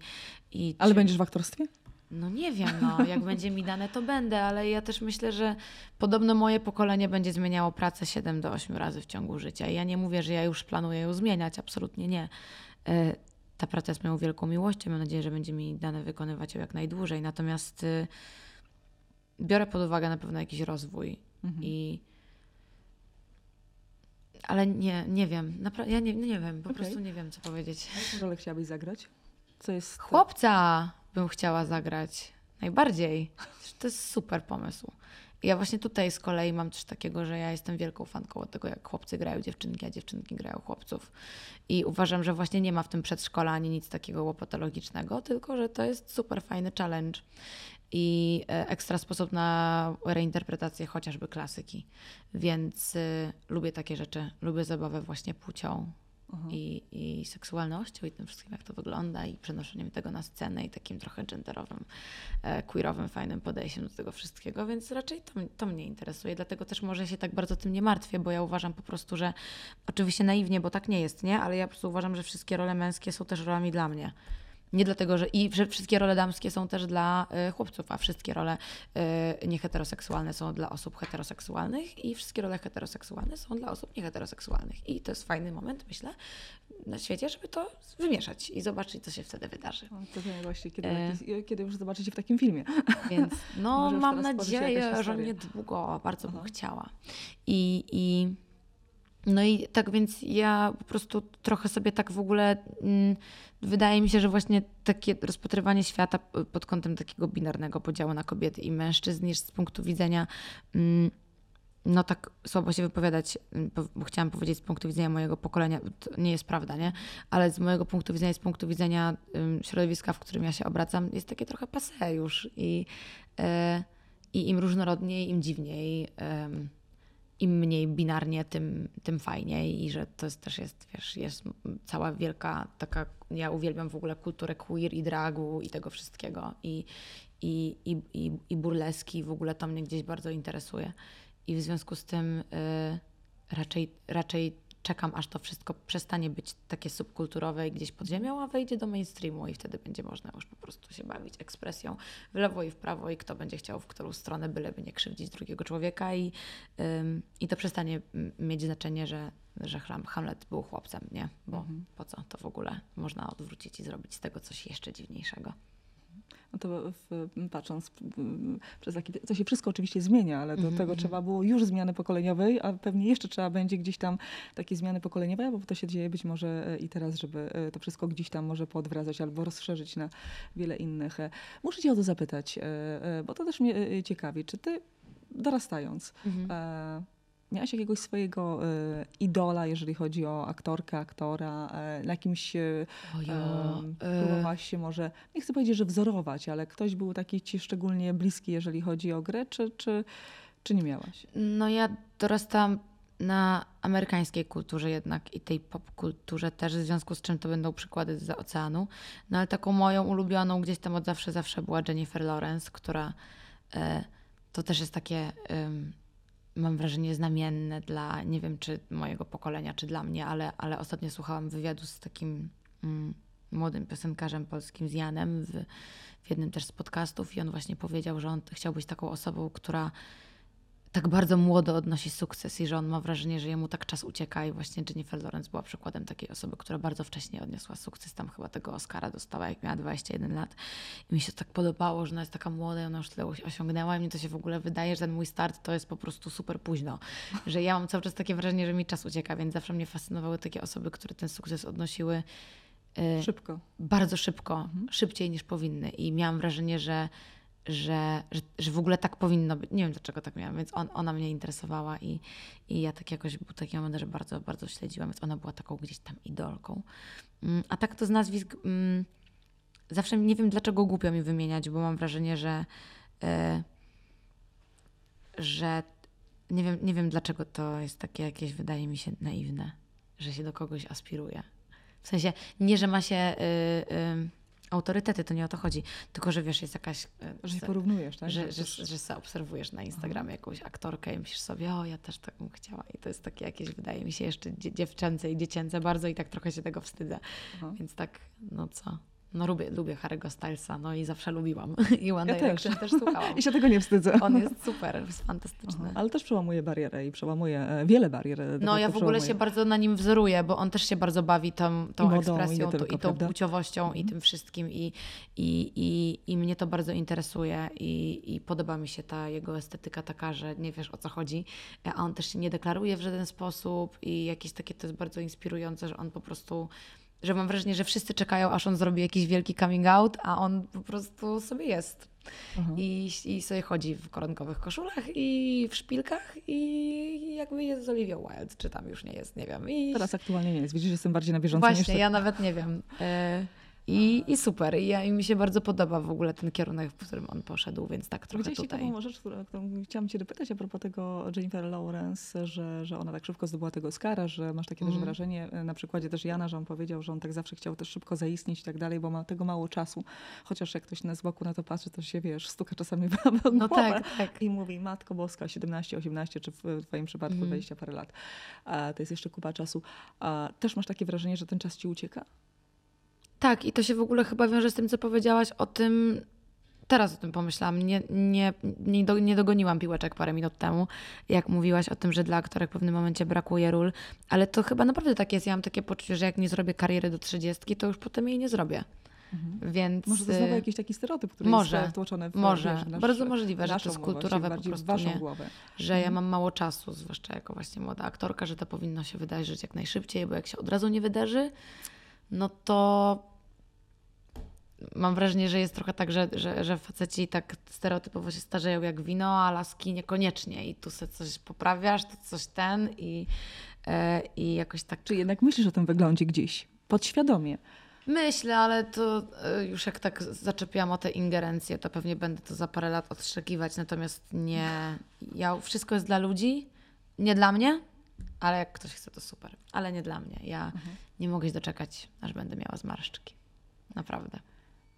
i Ale czy- będziesz w aktorstwie? No nie wiem, no, jak będzie mi dane, to będę, ale ja też myślę, że podobno moje pokolenie będzie zmieniało pracę 7 do 8 razy w ciągu życia. I ja nie mówię, że ja już planuję ją zmieniać, absolutnie nie. E, Ta praca jest moją wielką miłością. Mam nadzieję, że będzie mi dane wykonywać ją jak najdłużej. Natomiast y, biorę pod uwagę na pewno jakiś rozwój Mhm. i ale nie, nie wiem. Napra- ja nie, nie wiem, po Okej. prostu nie wiem, co powiedzieć. A jaką rolę chciałabyś zagrać? Co jest... Chłopca bym chciała zagrać. Najbardziej. To jest super pomysł. Ja właśnie tutaj z kolei mam coś takiego, że ja jestem wielką fanką tego, jak chłopcy grają dziewczynki, a dziewczynki grają chłopców. I uważam, że właśnie nie ma w tym przedszkola ani nic takiego łopatologicznego, tylko że to jest super fajny challenge i e, ekstra sposób na reinterpretację chociażby klasyki. Więc y, lubię takie rzeczy. Lubię zabawę właśnie płcią Aha. i, i seksualnością i tym wszystkim, jak to wygląda i przenoszeniem tego na scenę i takim trochę genderowym, e, queerowym, fajnym podejściem do tego wszystkiego, więc raczej to, to mnie interesuje, dlatego też może się tak bardzo tym nie martwię, bo ja uważam po prostu, że oczywiście naiwnie, bo tak nie jest, nie? Ale ja po prostu uważam, że wszystkie role męskie są też rolami dla mnie. Nie dlatego, że i wszystkie role damskie są też dla y, chłopców, a wszystkie role y, nieheteroseksualne są dla osób heteroseksualnych i wszystkie role heteroseksualne są dla osób nieheteroseksualnych. I to jest fajny moment, myślę, na świecie, żeby to wymieszać i zobaczyć, co się wtedy wydarzy. O, To wiem właśnie, kiedy, E. taki- kiedy już zobaczycie w takim filmie. [LAUGHS] Więc no, mam nadzieję, że niedługo bardzo bym Aha. chciała. I, i no i tak więc ja po prostu trochę sobie tak w ogóle mm, wydaje mi się, że właśnie takie rozpatrywanie świata pod kątem takiego binarnego podziału na kobiety i mężczyzn niż z punktu widzenia mm, no tak słabo się wypowiadać, mm, bo- chciałam powiedzieć z punktu widzenia mojego pokolenia, to nie jest prawda, nie? Ale z mojego punktu widzenia, z punktu widzenia środowiska, w którym ja się obracam, jest takie trochę passe już i, e, i im różnorodniej, im dziwniej, im mniej binarnie, tym, tym fajniej i że to jest, też jest, wiesz, jest cała wielka taka, ja uwielbiam w ogóle kulturę queer i dragu i tego wszystkiego i, i, i, i, i burleski, w ogóle to mnie gdzieś bardzo interesuje. I w związku z tym y, raczej, raczej czekam, aż to wszystko przestanie być takie subkulturowe i gdzieś pod ziemią, a wejdzie do mainstreamu i wtedy będzie można już po prostu się bawić ekspresją w lewo i w prawo i kto będzie chciał w którą stronę, byleby nie krzywdzić drugiego człowieka i, ym, i to przestanie mieć znaczenie, że, że Hamlet był chłopcem, nie? Bo mhm. po co to w ogóle można odwrócić i zrobić z tego coś jeszcze dziwniejszego. No to w, patrząc przez taki, to się wszystko oczywiście zmienia, ale do mm -hmm. tego mhm. trzeba było już zmiany pokoleniowej, a pewnie jeszcze trzeba będzie gdzieś tam takie zmiany pokoleniowe, bo to się dzieje być może e, i teraz, żeby e, to wszystko gdzieś tam może podwracać albo rozszerzyć na wiele innych. E, muszę cię o to zapytać, bo to też mnie ciekawi. Czy ty dorastając, -hmm Miałaś jakiegoś swojego y, idola, jeżeli chodzi o aktorkę, aktora, y, na jakimś y, próbowałaś się może, nie chcę powiedzieć, że wzorować, ale ktoś był taki ci szczególnie bliski, jeżeli chodzi o grę, czy, czy, czy nie miałaś? No ja dorastałam na amerykańskiej kulturze jednak i tej popkulturze też, w związku z czym to będą przykłady z oceanu. No ale taką moją ulubioną gdzieś tam od zawsze, zawsze była Jennifer Lawrence, która to też jest takie mam wrażenie, znamienne dla, nie wiem czy mojego pokolenia, czy dla mnie, ale, ale ostatnio słuchałam wywiadu z takim mm, młodym piosenkarzem polskim, z Janem, w, w jednym też z podcastów i on właśnie powiedział, że on chciał być taką osobą, która tak bardzo młodo odnosi sukces i że on ma wrażenie, że jemu tak czas ucieka i właśnie Jennifer Lawrence była przykładem takiej osoby, która bardzo wcześnie odniosła sukces. Tam chyba tego Oscara dostała, jak miała 21 lat. I mi się tak podobało, że ona jest taka młoda i ona już tyle osiągnęła i mi to się w ogóle wydaje, że ten mój start to jest po prostu super późno. [LAUGHS] Że ja mam cały czas takie wrażenie, że mi czas ucieka, więc zawsze mnie fascynowały takie osoby, które ten sukces odnosiły y, Szybko. Bardzo szybko, mhm. szybciej niż powinny. I miałam wrażenie, że że, że, że, w ogóle tak powinno być. Nie wiem dlaczego tak miałam, więc on, ona mnie interesowała i, i ja tak jakoś był taki moment, że bardzo, bardzo śledziłam, więc ona była taką gdzieś tam idolką. Mm, a tak to z nazwisk mm, zawsze nie wiem dlaczego głupio mi wymieniać, bo mam wrażenie, że e, że nie wiem, nie wiem dlaczego to jest takie jakieś, wydaje mi się, naiwne, że się do kogoś aspiruje. W sensie, nie, że ma się... Y, y, autorytety, to nie o to chodzi. Tylko, że wiesz, jest jakaś... E, że się porównujesz, tak? Że, że, że, że sobie obserwujesz na Instagramie jakąś aktorkę i myślisz sobie, o, ja też tak bym chciała. I to jest takie jakieś, wydaje mi się, jeszcze dziewczęce i dziecięce bardzo i tak trochę się tego wstydzę. Aha. Więc tak, no co... No lubię, lubię Harry'ego Stylesa, no i zawsze lubiłam. [LAUGHS] I One ja Direction też. też słuchałam. [LAUGHS] I się tego nie wstydzę. On jest super, jest fantastyczny. Aha, ale też przełamuje barierę i przełamuje e, wiele barier. E, no ja w ogóle się bardzo na nim wzoruję, bo on też się bardzo bawi tą, tą modą, ekspresją i, tylko, i tą prawda? płciowością mhm. i tym wszystkim i, i, i, i mnie to bardzo interesuje i, i podoba mi się ta jego estetyka taka, że nie wiesz o co chodzi, a on też się nie deklaruje w żaden sposób i jakieś takie to jest bardzo inspirujące, że on po prostu że mam wrażenie, że wszyscy czekają, aż on zrobi jakiś wielki coming out, a on po prostu sobie jest. Mhm. I, I sobie chodzi w koronkowych koszulach i w szpilkach i jakby jest z Olivia Wilde, czy tam już nie jest, nie wiem. I... Teraz aktualnie nie jest. Widzisz, że jestem bardziej na bieżąco Właśnie, niż ja nawet nie wiem. Y i, I super. I, ja, I mi się bardzo podoba w ogóle ten kierunek, w którym on poszedł, więc tak trochę Gdzieś tutaj. ciekawą rzecz, którą, którą chciałam cię dopytać a propos tego Jennifer Lawrence, że, że ona tak szybko zdobyła tego Oscara, że masz takie mm. też mhm. wrażenie, e, na przykładzie też Jana, że on powiedział, że on tak zawsze chciał też szybko zaistnieć i tak dalej, bo ma tego mało czasu. Chociaż jak ktoś na z boku na to patrzy, to się, wiesz, stuka czasami w głowę. No tak, tak. I mówi, Matko Boska, 17, 18, czy w twoim przypadku mm. 20 parę lat. A, to jest jeszcze kupa czasu. A, też masz takie wrażenie, że ten czas ci ucieka? Tak, i to się w ogóle chyba wiąże z tym, co powiedziałaś o tym. Teraz o tym pomyślałam. Nie, nie, nie, do, nie dogoniłam piłeczek parę minut temu, jak mówiłaś o tym, że dla aktorek w pewnym momencie brakuje ról, ale to chyba naprawdę tak jest. Ja mam takie poczucie, że jak nie zrobię kariery do trzydziestki, to już potem jej nie zrobię. Mhm. Więc, może to znowu jakiś taki stereotyp, który może, jest wtłoczony w Może, wiesz, nasz, bardzo możliwe, że to jest kulturowe po prostu, waszą nie, głowę. że mhm. ja mam mało czasu, zwłaszcza jako właśnie młoda aktorka, że to powinno się wydarzyć jak najszybciej, bo jak się od razu nie wydarzy, no to mam wrażenie, że jest trochę tak, że, że, że faceci tak stereotypowo się starzeją jak wino, a laski niekoniecznie. I tu sobie coś poprawiasz, to coś ten i, yy, i jakoś tak. Czy jednak myślisz o tym wyglądzie gdzieś, podświadomie? Myślę, ale to yy, już jak tak zaczepiłam o te ingerencje, to pewnie będę to za parę lat odszczekiwać. Natomiast nie. Ja, wszystko jest dla ludzi, nie dla mnie, ale jak ktoś chce, to super. Ale nie dla mnie. Ja mhm. Nie mogę się doczekać, aż będę miała zmarszczki. Naprawdę.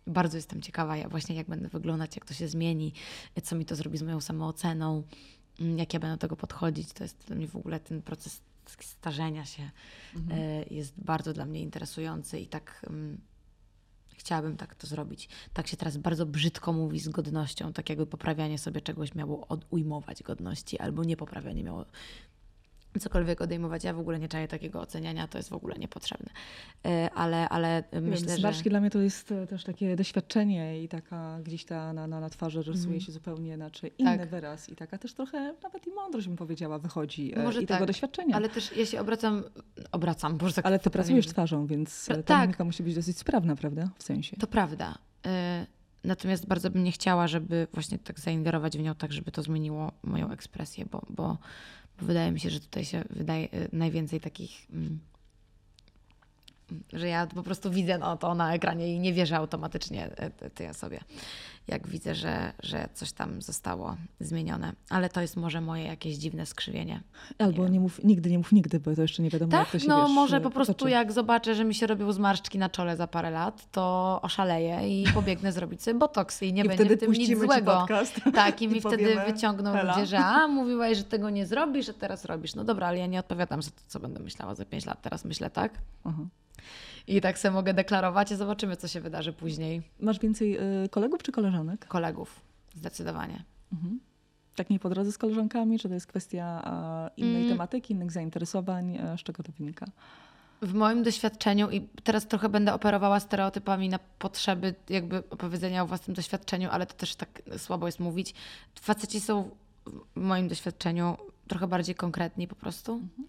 Bardzo jestem ciekawa, ja właśnie jak będę wyglądać, jak to się zmieni, co mi to zrobi z moją samooceną, mm, jak ja będę do tego podchodzić. To jest dla mnie w ogóle ten proces starzenia się e, jest bardzo dla mnie interesujący i tak mm, chciałabym tak to zrobić. Tak się teraz bardzo brzydko mówi z godnością, tak jakby poprawianie sobie czegoś miało ujmować godności, albo nie poprawianie miało cokolwiek odejmować. Ja w ogóle nie czaję takiego oceniania, to jest w ogóle niepotrzebne. E, ale, ale myślę, że... Zmarszki dla mnie to jest e, też takie doświadczenie i taka gdzieś ta na, na, na twarzy rysuje mm. się zupełnie inaczej inny tak. wyraz i taka też trochę nawet i mądrość bym powiedziała wychodzi e, Może i tak, tego doświadczenia. Ale też ja się obracam, obracam, bo tak Ale ty pracujesz twarzą, więc ta tak. mimika musi być dosyć sprawna, prawda? W sensie. To prawda. Natomiast bardzo bym nie chciała, żeby właśnie tak zaingerować w nią tak, żeby to zmieniło moją ekspresję, bo, bo wydaje mi się, że tutaj się wydaje y, najwięcej takich. Że ja po prostu widzę no, to na ekranie i nie wierzę automatycznie y, tej osobie jak widzę, że, że coś tam zostało zmienione. Ale to jest może moje jakieś dziwne skrzywienie. Albo nie, nie mów, nigdy nie mów nigdy, bo to jeszcze nie wiadomo, tak? jak to się no wiesz, może po prostu jak zobaczę, że mi się robią zmarszczki na czole za parę lat, to oszaleję i [LAUGHS] pobiegnę zrobić sobie botoks i nie I będzie w tym nic złego. [LAUGHS] Tak, i, i mi wtedy wyciągną Hela. ludzie, że a, mówiłaś, że tego nie zrobisz, a teraz robisz. No dobra, ale ja nie odpowiadam za to, co będę myślała za pięć lat. Teraz myślę tak. Uh-huh. I tak sobie mogę deklarować i zobaczymy, co się wydarzy później. Masz więcej y, kolegów czy koleżanek? Kolegów, zdecydowanie. Mhm. Tak nie po drodze z koleżankami? Czy to jest kwestia innej mm. tematyki, innych zainteresowań? E, z czego to wynika? W moim doświadczeniu, i teraz trochę będę operowała stereotypami na potrzeby jakby opowiedzenia o własnym doświadczeniu, ale to też tak słabo jest mówić. Faceci są w moim doświadczeniu trochę bardziej konkretni po prostu mhm.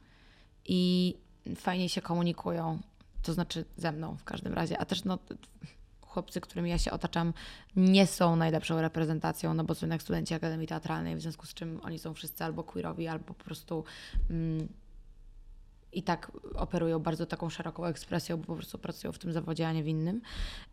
i fajniej się komunikują to znaczy ze mną w każdym razie, a też no, chłopcy, którymi ja się otaczam, nie są najlepszą reprezentacją, no bo są jednak studenci Akademii Teatralnej, w związku z czym oni są wszyscy albo queerowi, albo po prostu mm, i tak operują bardzo taką szeroką ekspresją, bo po prostu pracują w tym zawodzie, a nie w innym.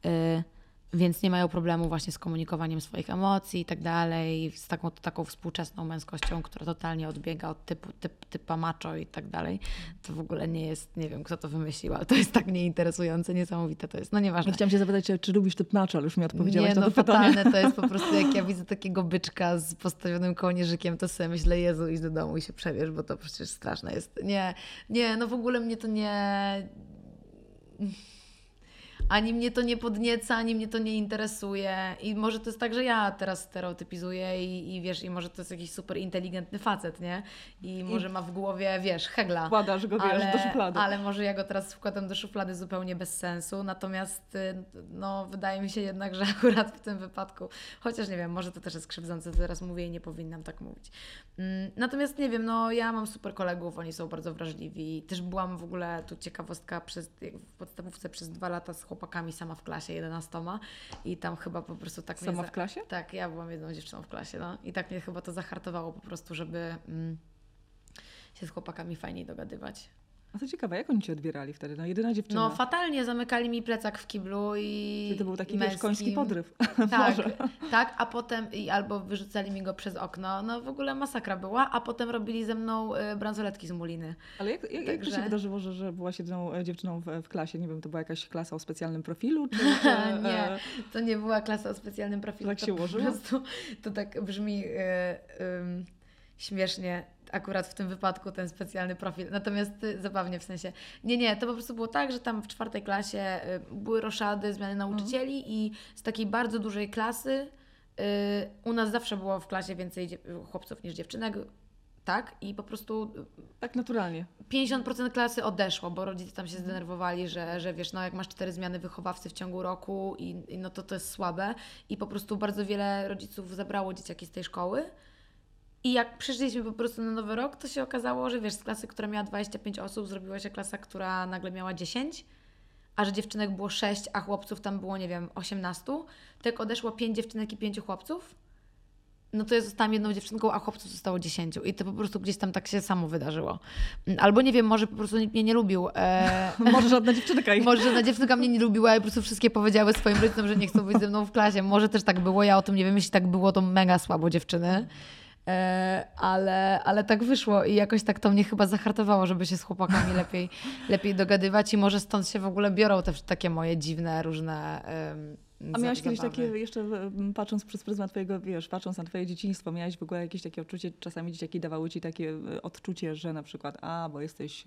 Y więc nie mają problemu właśnie z komunikowaniem swoich emocji i tak dalej, z taką, taką współczesną męskością, która totalnie odbiega od typu typ, typa macho i tak dalej. To w ogóle nie jest, nie wiem kto to wymyślił, ale to jest tak nieinteresujące, niesamowite to jest. No nieważne. Chciałam się zapytać, czy lubisz typ macho, ale już mi odpowiedziałaś nie, na no, to fatalne pytanie. to jest po [LAUGHS] prostu, jak ja widzę takiego byczka z postawionym kołnierzykiem, to sobie myślę, Jezu, idź do domu i się przebierz, bo to przecież straszne jest. Nie, nie, no w ogóle mnie to nie ani mnie to nie podnieca, ani mnie to nie interesuje. I może to jest tak, że ja teraz stereotypizuję i, i wiesz, i może to jest jakiś super inteligentny facet, nie? I może I ma w głowie, wiesz, hegla. Wkładasz go, wiesz, ale, do szuflady. Ale może ja go teraz wkładam do szuflady zupełnie bez sensu. Natomiast y, no, wydaje mi się jednak, że [LAUGHS] akurat w tym wypadku, chociaż nie wiem, może to też jest krzywdzące, teraz mówię i nie powinnam tak mówić. Mm, natomiast nie wiem, no ja mam super kolegów, oni są bardzo wrażliwi. Też byłam w ogóle, tu ciekawostka, przez, w podstawówce przez dwa lata z chłopakami sama w klasie, 11 i tam chyba po prostu tak Sama w klasie? Tak, ja byłam jedną dziewczyną w klasie, no i tak mnie chyba to zahartowało po prostu, żeby mm, się z chłopakami fajniej dogadywać. A co ciekawe, jak oni cię odbierali wtedy? No jedyna dziewczyna. No fatalnie, zamykali mi plecak w kiblu i Czyli to był taki wiesz, koński podryw. [LAUGHS] Tak, tak, a potem i albo wyrzucali mi go przez okno. No w ogóle masakra była, a potem robili ze mną y, bransoletki z muliny. Ale jak, jak, Także... jak to się wydarzyło, że, że byłaś jedyną e, dziewczyną w, w, klasie? Nie wiem, to była jakaś klasa o specjalnym profilu? Czy, [LAUGHS] e, nie, to nie była klasa o specjalnym profilu. Tak się ułożyło? Po prostu, to tak brzmi y, y, śmiesznie akurat w tym wypadku ten specjalny profil. Natomiast y, zabawnie w sensie. Nie, nie, to po prostu było tak, że tam w czwartej klasie y, były roszady, zmiany nauczycieli mhm. i z takiej bardzo dużej klasy y, u nas zawsze było w klasie więcej chłopców niż dziewczynek. Tak, i po prostu. Tak naturalnie. 50% klasy odeszło, bo rodzice tam się zdenerwowali, że, że wiesz, no jak masz cztery zmiany wychowawcy w ciągu roku, i, i no to to jest słabe. I po prostu bardzo wiele rodziców zabrało dzieciaki z tej szkoły. I jak przyszliśmy po prostu na nowy rok, to się okazało, że wiesz, z klasy, która miała 25 osób, zrobiła się klasa, która nagle miała 10, a że dziewczynek było 6, a chłopców tam było, nie wiem, 18. Tak odeszło 5 dziewczynek i 5 chłopców. No to ja zostałam jedną dziewczynką, a chłopców zostało 10. I to po prostu gdzieś tam tak się samo wydarzyło. Albo nie wiem, może po prostu nikt mnie nie lubił. E... [LAUGHS] może żadna dziewczynka ich. Może żadna dziewczynka mnie nie lubiła i po prostu wszystkie powiedziały swoim rodzicom, że nie chcą być ze mną w klasie. Może też tak było, ja o tym nie wiem, jeśli tak było, to mega słabo dziewczyny. E, ale, ale tak wyszło i jakoś tak to mnie chyba zahartowało, żeby się z chłopakami [LAUGHS] lepiej, lepiej dogadywać i może stąd się w ogóle biorą te takie moje dziwne, różne A miałaś kiedyś takie, jeszcze patrząc przez pryzmat twojego, wiesz, patrząc na twoje dzieciństwo, miałaś w ogóle jakieś takie odczucie, czasami dzieciaki dawały ci takie e, odczucie, że na przykład, a, bo jesteś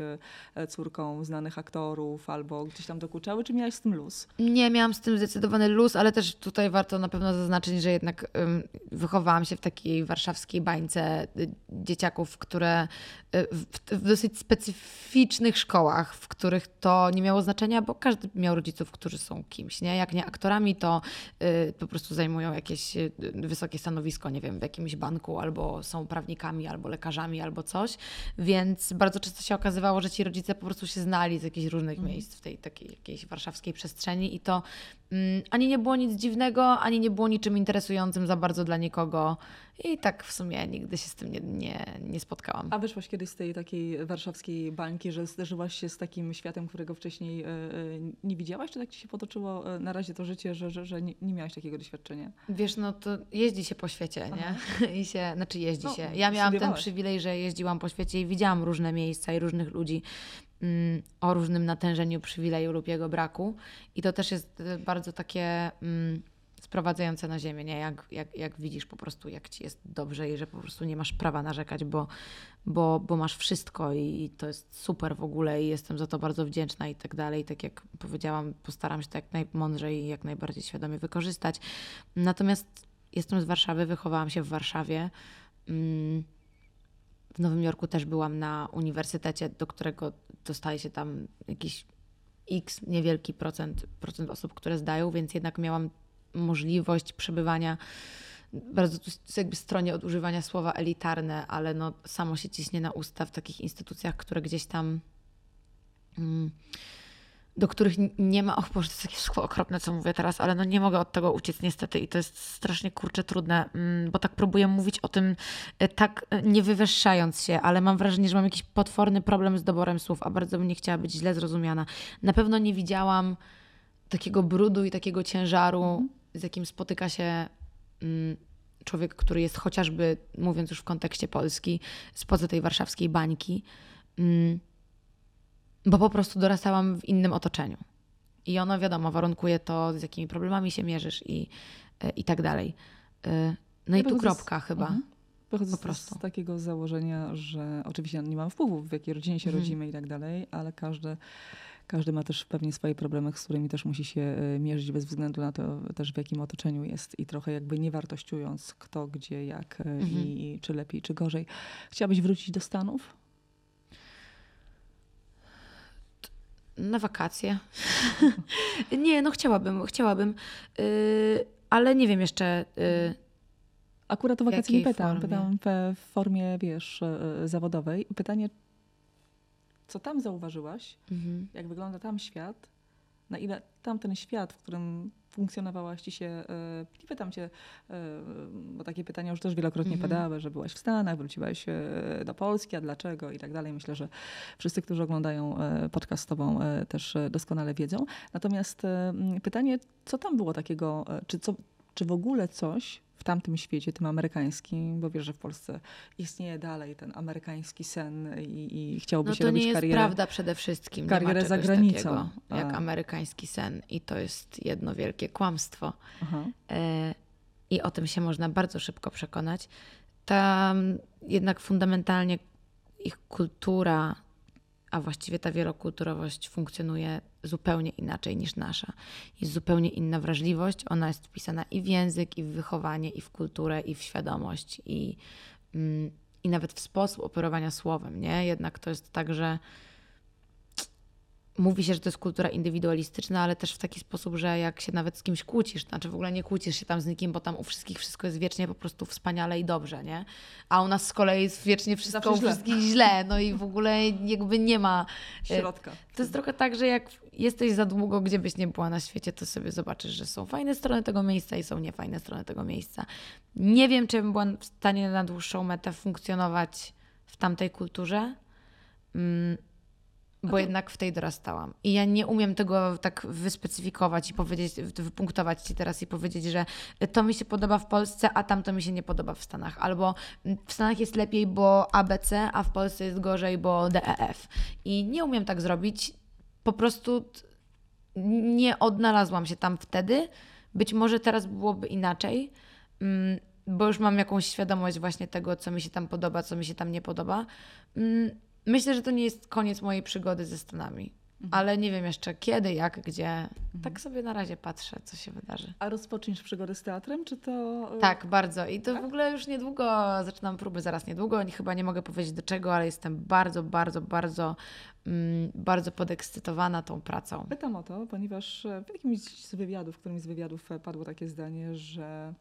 e, córką znanych aktorów, albo gdzieś tam dokuczały, czy miałaś z tym luz? Nie, miałam z tym zdecydowany luz, ale też tutaj warto na pewno zaznaczyć, że jednak um, wychowałam się w takiej warszawskiej bańce y, dzieciaków, które y, w, w dosyć specyficznych szkołach, w których to nie miało znaczenia, bo każdy miał rodziców, którzy są kimś, nie? Jak nie aktorami, to y, po prostu zajmują jakieś y, wysokie stanowisko, nie wiem, w jakimś banku, albo są prawnikami, albo lekarzami, albo coś. Więc bardzo często się okazywało, że ci rodzice po prostu się znali z jakichś różnych mm. miejsc w tej takiej jakiejś warszawskiej przestrzeni i to ani nie było nic dziwnego, ani nie było niczym interesującym za bardzo dla nikogo. I tak w sumie nigdy się z tym nie, nie, nie spotkałam. A wyszłaś kiedyś z tej takiej warszawskiej bańki, że zderzyłaś się z takim światem, którego wcześniej e, e, nie widziałaś? Czy tak ci się potoczyło e, na razie to życie, że, że, że nie, nie miałaś takiego doświadczenia? Wiesz, no to jeździ się po świecie, nie? [LAUGHS] I się, znaczy jeździ no, się. Ja miałam ten przywilej, że jeździłam po świecie i widziałam różne miejsca i różnych ludzi mm, o różnym natężeniu przywileju lub jego braku. I to też jest bardzo takie... Mm, sprowadzające na ziemię, nie? Jak, jak, jak widzisz po prostu, jak ci jest dobrze i że po prostu nie masz prawa narzekać, bo, bo, bo masz wszystko i to jest super w ogóle i jestem za to bardzo wdzięczna i tak dalej. Tak jak powiedziałam, postaram się to jak najmądrzej i jak najbardziej świadomie wykorzystać. Natomiast jestem z Warszawy, wychowałam się w Warszawie. Mm, w Nowym Jorku też byłam na uniwersytecie, do którego dostaje się tam jakiś x niewielki procent, procent osób, które zdają, więc jednak miałam możliwość przebywania bardzo tu jakby stronie od używania słowa elitarne, ale no samo się ciśnie na usta w takich instytucjach, które gdzieś tam mm, do których nie ma, och Boże, to jest takie okropne, co mówię teraz, ale no nie mogę od tego uciec niestety i to jest strasznie, kurcze, trudne, mm, bo tak próbuję mówić o tym e, tak e, nie wywyższając się, ale mam wrażenie, że mam jakiś potworny problem z doborem słów, a bardzo bym nie chciała być źle zrozumiana. Na pewno nie widziałam takiego brudu i takiego ciężaru mm z jakim spotyka się mm, człowiek, który jest chociażby, mówiąc już w kontekście Polski, spoza tej warszawskiej bańki, mm, bo po prostu dorastałam w innym otoczeniu. I ono, wiadomo, warunkuje to, z jakimi problemami się mierzysz i, e, i tak dalej. E, no ja i tu kropka z... chyba. Mhm. Wychodzę po prostu. z takiego założenia, że oczywiście nie mam wpływu, w jakiej rodzinie się mhm. rodzimy i tak dalej, ale każdy każdy ma też pewnie swoje problemy, z którymi też musi się e, mierzyć bez względu na to też w jakim otoczeniu jest i trochę jakby nie wartościując kto, gdzie, jak mhm. i czy lepiej, czy gorzej. Chciałabyś wrócić do Stanów? Na wakacje. [LAUGHS] nie, no chciałabym, chciałabym, yy, ale nie wiem jeszcze. Yy, Akurat o wakacje nie pytam. Pytam w formie, wiesz, zawodowej. Pytanie, co tam zauważyłaś, mhm. jak wygląda tam świat, na ile tamten świat, w którym funkcjonowałaś ci się, e, nie pytam cię, e, bo takie pytania już też wielokrotnie mhm. padały, że byłaś w Stanach, wróciłaś e, do Polski, a dlaczego i tak dalej. Myślę, że wszyscy, którzy oglądają podcast z tobą też doskonale wiedzą. Natomiast pytanie, co tam było takiego, czy, co, czy w ogóle coś w tamtym świecie, tym amerykańskim, bo wiesz, że w Polsce istnieje dalej ten amerykański sen i, i chciałoby no się robić karierę. to nie jest prawda przede wszystkim. Karierę za granicą. jak amerykański sen i to jest jedno wielkie kłamstwo. E, I o tym się można bardzo szybko przekonać. Tam jednak fundamentalnie ich kultura a właściwie ta wielokulturowość funkcjonuje zupełnie inaczej niż nasza. Jest zupełnie inna wrażliwość, ona jest wpisana i w język, i w wychowanie, i w kulturę, i w świadomość, i, mm, i nawet w sposób operowania słowem. Nie? Jednak to jest tak, że mówi się, że to jest kultura indywidualistyczna, ale też w taki sposób, że jak się nawet z kimś kłócisz, znaczy w ogóle nie kłócisz się tam z nikim, bo tam u wszystkich wszystko jest wiecznie po prostu wspaniale i dobrze, nie? A u nas z kolei jest wiecznie wszystko u wszystkich źle, no i w ogóle jakby nie ma... E, Środka. To jest trochę tak, że jak jesteś za długo, gdzie byś nie była na świecie, to sobie zobaczysz, że są fajne strony tego miejsca i są niefajne strony tego miejsca. Nie wiem, czy bym była w stanie na dłuższą metę funkcjonować w tamtej kulturze, mm, bo jednak w tej dorastałam. I ja nie umiem tego tak wyspecyfikować i powiedzieć, wypunktować ci teraz i powiedzieć, że to mi się podoba w Polsce, a tamto mi się nie podoba w Stanach. Albo w Stanach jest lepiej, bo ABC, a w Polsce jest gorzej, bo DEF. I nie umiem tak zrobić. Po prostu nie odnalazłam się tam wtedy, Być może teraz byłoby inaczej, mm, bo już mam jakąś świadomość właśnie tego, co mi się tam podoba, co mi się tam nie podoba. Myślę, że to nie jest koniec mojej przygody ze Stanami. Mhm. Ale nie wiem jeszcze kiedy, jak, gdzie. Mhm. Tak sobie na razie patrzę, co się wydarzy. A rozpoczniesz przygodę z teatrem, czy to. E, tak, bardzo. I to tak? w ogóle już niedługo zaczynam próby, zaraz niedługo. Chyba nie mogę powiedzieć do czego, ale jestem bardzo, bardzo, bardzo, mm, bardzo podekscytowana tą pracą. Pytam o to, ponieważ w jakimś z wywiadów, w którymś z wywiadów padło takie zdanie, że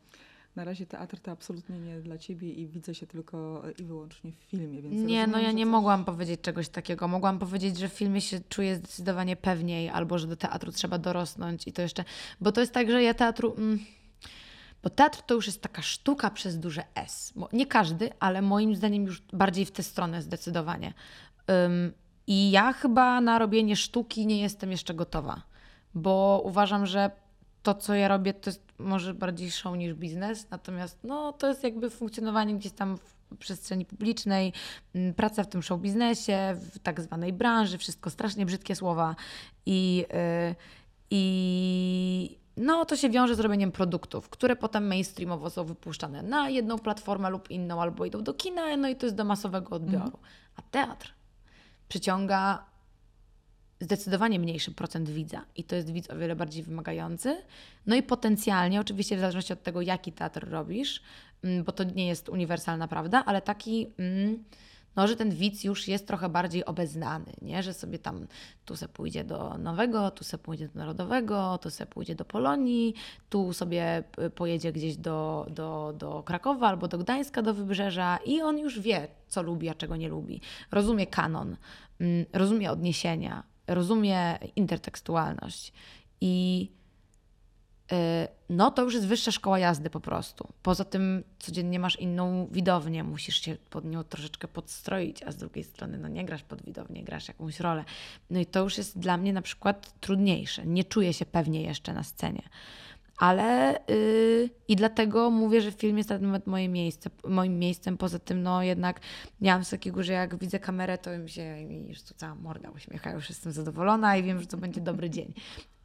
na razie teatr to absolutnie nie dla ciebie i widzę się tylko i wyłącznie w filmie. Więc nie, rozumiem, no ja nie coś... mogłam powiedzieć czegoś takiego. Mogłam powiedzieć, że w filmie się czuję zdecydowanie pewniej, albo że do teatru trzeba dorosnąć i to jeszcze. Bo to jest tak, że ja teatru. Mm, bo teatr to już jest taka sztuka przez duże S. Bo nie każdy, ale moim zdaniem już bardziej w tę stronę zdecydowanie. Um, I ja chyba na robienie sztuki nie jestem jeszcze gotowa, bo uważam, że to, co ja robię, to jest może bardziej show niż biznes, natomiast no, to jest jakby funkcjonowanie gdzieś tam w przestrzeni publicznej, praca w tym show biznesie, w tak zwanej branży, wszystko strasznie brzydkie słowa i, yy, i no, to się wiąże z robieniem produktów, które potem mainstreamowo są wypuszczane na jedną platformę lub inną, albo idą do kina, no i to jest do masowego odbioru. Mhm. A teatr przyciąga zdecydowanie mniejszy procent widza i to jest widz o wiele bardziej wymagający. No i potencjalnie, oczywiście w zależności od tego, jaki teatr robisz, mm, bo to nie jest uniwersalna prawda, ale taki, mm, no, że ten widz już jest trochę bardziej obeznany, nie? że sobie tam tu se pójdzie do Nowego, tu se pójdzie do Narodowego, tu se pójdzie do Polonii, tu sobie pojedzie gdzieś do, do, do Krakowa albo do Gdańska, do Wybrzeża i on już wie, co lubi, a czego nie lubi. Rozumie kanon, mm, rozumie odniesienia, rozumie intertekstualność i y, no to już jest wyższa szkoła jazdy po prostu. Poza tym codziennie masz inną widownię, musisz się pod nią troszeczkę podstroić, a z drugiej strony no nie grasz pod widownię, grasz jakąś rolę. No i to już jest dla mnie na przykład trudniejsze. Nie czuję się pewnie jeszcze na scenie. Ale yy, i dlatego mówię, że film jest na ten moment moje miejsce, moim miejscem. Poza tym, no jednak miałam z takiego, że jak widzę kamerę, to mi się już tu cała morda uśmiecha, już jestem zadowolona i wiem, że to będzie dobry dzień.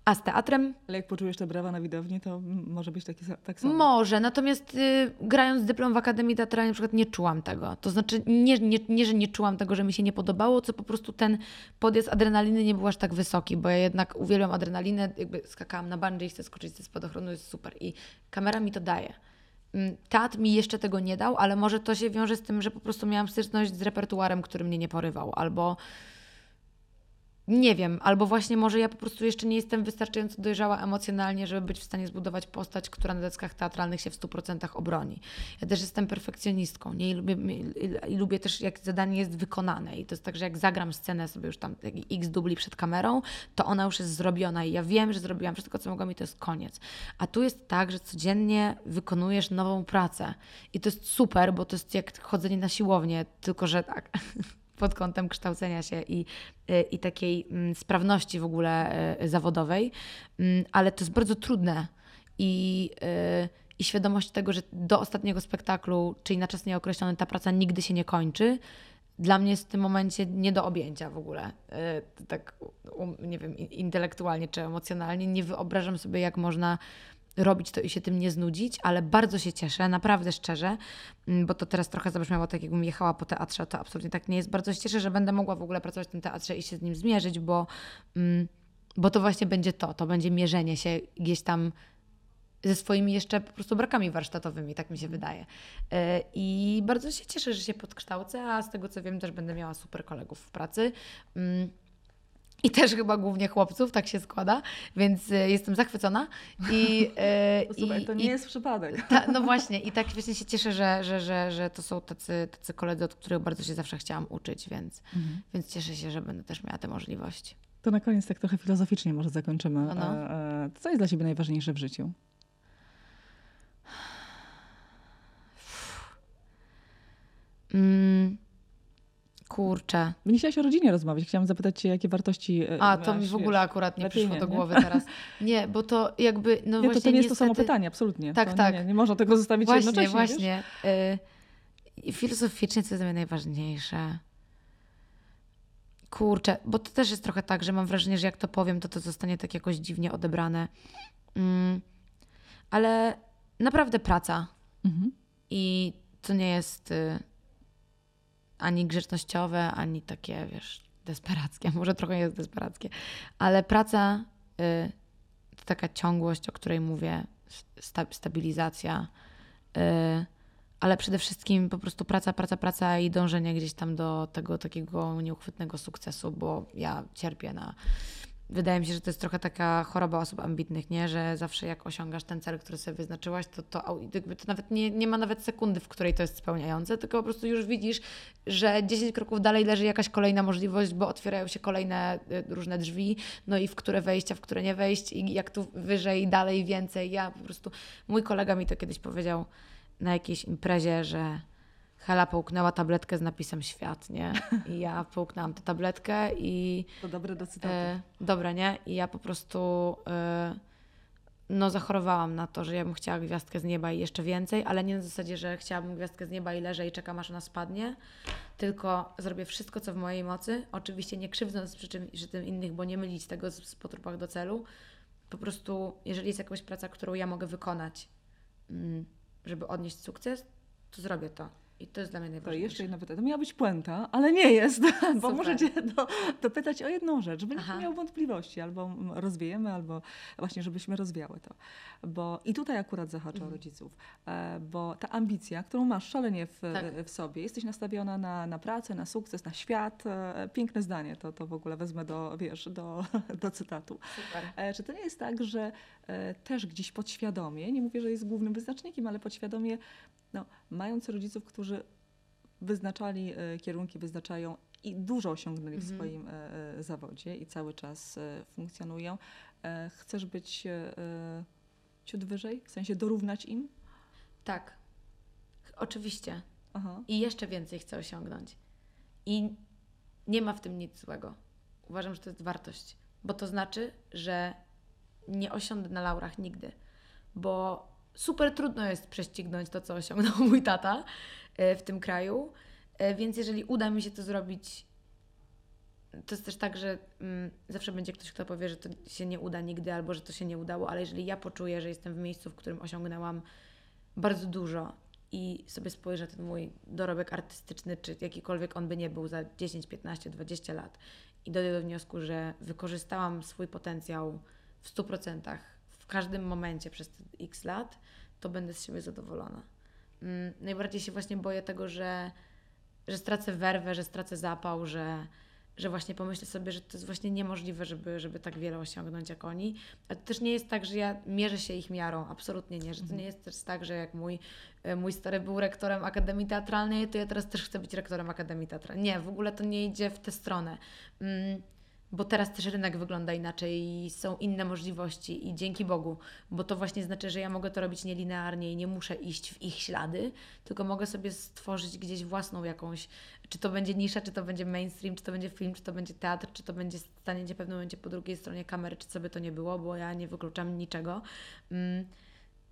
A z teatrem? Ale jak poczujesz te brawa na widowni, to może być taki, tak samo. Może, natomiast y, grając dyplom w Akademii Teatralnej na przykład nie czułam tego. To znaczy nie, nie, nie, że nie czułam tego, że mi się nie podobało, co po prostu ten podjazd adrenaliny nie był aż tak wysoki, bo ja jednak uwielbiam adrenalinę, jakby skakałam na bungee i chcę skoczyć ze spadochronu, jest super i kamera mi to daje. Mm, teatr mi jeszcze tego nie dał, ale może to się wiąże z tym, że po prostu miałam styczność z repertuarem, który mnie nie porywał, albo nie wiem, albo właśnie może ja po prostu jeszcze nie jestem wystarczająco dojrzała emocjonalnie, żeby być w stanie zbudować postać, która na deckach teatralnych się w 100% obroni. Ja też jestem perfekcjonistką nie? I, lubię, i lubię też, jak zadanie jest wykonane. I to jest tak, że jak zagram scenę sobie już tam x dubli przed kamerą, to ona już jest zrobiona i ja wiem, że zrobiłam wszystko, co mogłam i to jest koniec. A tu jest tak, że codziennie wykonujesz nową pracę. I to jest super, bo to jest jak chodzenie na siłownię, tylko że tak [LAUGHS] pod kątem kształcenia się i, y, i takiej mm, sprawności w ogóle y, zawodowej, mm, ale to jest bardzo trudne i, y, i świadomość tego, że do ostatniego spektaklu, czyli na czas nieokreślony, ta praca nigdy się nie kończy, dla mnie jest w tym momencie nie do objęcia w ogóle. Tak, nie wiem, intelektualnie czy emocjonalnie. Nie wyobrażam sobie, jak można robić to i się tym nie znudzić, ale bardzo się cieszę, naprawdę szczerze, mm, bo to teraz trochę zabrzmiało tak, jakbym jechała po teatrze, to absolutnie tak nie jest. Bardzo się cieszę, że będę mogła w ogóle pracować w tym teatrze i się z nim zmierzyć, bo, mm, bo to właśnie będzie to, to będzie mierzenie się gdzieś tam ze swoimi jeszcze po prostu brakami warsztatowymi, tak mi się wydaje. E, I bardzo się cieszę, że się podkształcę, a z tego co wiem też będę miała super kolegów w pracy. I też chyba głównie chłopców, tak się składa, więc y, jestem zachwycona. I, to, [LAUGHS] słuchaj, i, to nie i, jest przypadek. Ta, no właśnie, i tak właśnie się cieszę, że, że, że, że to są tacy, tacy koledzy, od których bardzo się zawsze chciałam uczyć, więc, mhm. więc cieszę się, że będę też miała tę możliwość. To na koniec tak trochę filozoficznie może zakończymy. No, no. E, e, co jest dla Ciebie najważniejsze w życiu? Mm, Kurczę. Nie chciałaś o rodzinie rozmawiać. Chciałam zapytać cię, jakie wartości e, A, to mi w ogóle akurat nie przyszło nie, do głowy nie? teraz. [LAUGHS] Nie, bo to jakby, no nie, właśnie to, to nie jest niestety... to samo pytanie, absolutnie. Tak, to tak. Nie, nie, można tego zostawić właśnie, jednocześnie, Właśnie, właśnie. Y filozoficznie co jest dla mnie najważniejsze? Kurczę, bo to też jest trochę tak, że mam wrażenie, że jak to powiem, to to zostanie tak jakoś dziwnie odebrane. Mm. ale naprawdę praca. Mhm. I to nie jest y, ani grzecznościowe, ani takie, wiesz, desperackie. [LAUGHS] Może trochę jest desperackie, ale praca y, to taka ciągłość, o której mówię, sta stabilizacja, y, ale przede wszystkim po prostu praca, praca, praca i dążenie gdzieś tam do tego takiego nieuchwytnego sukcesu, bo ja cierpię na wydaje mi się, że to jest trochę taka choroba osób ambitnych, nie? że zawsze jak osiągasz ten cel, który sobie wyznaczyłaś, to, to, to nawet nie, nie ma nawet sekundy, w której to jest spełniające, tylko po prostu już widzisz, że 10 kroków dalej leży jakaś kolejna możliwość, bo otwierają się kolejne y, różne drzwi, no i w które wejść, a w które nie wejść i jak tu wyżej, dalej, więcej. Ja po prostu, mój kolega mi to kiedyś powiedział na jakiejś imprezie, że Hela połknęła tabletkę z napisem świat, nie? I ja [LAUGHS] połknęłam tę tabletkę i... To dobre do cytatu. E, dobre, nie? I ja po prostu e, no zachorowałam na to, że ja bym chciała gwiazdkę z nieba i jeszcze więcej, ale nie na zasadzie, że chciałabym gwiazdkę z nieba i leżę i czekam aż ona spadnie, tylko zrobię wszystko, co w mojej mocy, oczywiście nie krzywdząc przy, czym, przy tym innych, bo nie mylić tego z, z potrupach do celu. Po prostu, jeżeli jest jakaś praca, którą ja mogę wykonać, mm, żeby odnieść sukces, to zrobię to. I to jest dla mnie najważniejsze. To jeszcze jedno pytanie. To miała być puenta, ale nie jest, [LAUGHS] bo Super. muszę Cię do, dopytać o jedną rzecz, żeby nie miał wątpliwości, albo rozwiejemy, albo właśnie, żebyśmy rozwiały to. Bo i tutaj akurat zahacza mhm. rodziców, e, bo ta ambicja, którą masz szalenie w, tak. w sobie, jesteś nastawiona na, na pracę, na sukces, na świat. E, piękne zdanie, to, to w ogóle wezmę do, wiesz, do, [LAUGHS] do cytatu. Super. E, czy to nie jest tak, że też gdzieś podświadomie, nie mówię, że jest głównym wyznacznikiem, ale podświadomie no, mając rodziców, którzy wyznaczali e, kierunki, wyznaczają i dużo osiągnęli w mhm. swoim e, e, zawodzie i cały czas funkcjonują, chcesz być ciut wyżej? W sensie dorównać im? Tak, oczywiście. Aha. I jeszcze więcej chcę osiągnąć. I nie ma w tym nic złego. Uważam, że to jest wartość, bo to znaczy, że nie osiądę na laurach nigdy, bo super trudno jest prześcignąć to, co osiągnął [LAUGHS] mój tata e, w tym kraju. E, więc jeżeli uda mi się to zrobić, to jest też tak, że mm, zawsze będzie ktoś, kto powie, że to się nie uda nigdy albo że to się nie udało, ale jeżeli ja poczuję, że jestem w miejscu, w którym osiągnęłam bardzo dużo i sobie spojrzę ten mój dorobek artystyczny, czy jakikolwiek on by nie był za 10, 15, 20 lat i dojdę do wniosku, że wykorzystałam swój potencjał w 100%, w każdym momencie przez te x lat, to będę z siebie zadowolona. Mm, najbardziej się właśnie boję tego, że, że stracę werwę, że stracę zapał, że, że właśnie pomyślę sobie, że to jest właśnie niemożliwe, żeby, żeby tak wiele osiągnąć jak oni. A to też nie jest tak, że ja mierzę się ich miarą, absolutnie nie. Że to mhm. nie jest też tak, że jak mój, e, mój stary był rektorem Akademii Teatralnej, to ja teraz też chcę być rektorem Akademii Teatralnej. Nie, w ogóle to nie idzie w tę stronę. Mm, bo teraz też rynek wygląda inaczej i są inne możliwości i dzięki Bogu, bo to właśnie znaczy, że ja mogę to robić nielinearnie i nie muszę iść w ich ślady, tylko mogę sobie stworzyć gdzieś własną jakąś, czy to będzie nisza, czy to będzie mainstream, czy to będzie film, czy to będzie teatr, czy to będzie staniecie w pewnym momencie po drugiej stronie kamery, czy by to nie było, bo ja nie wykluczam niczego. Mm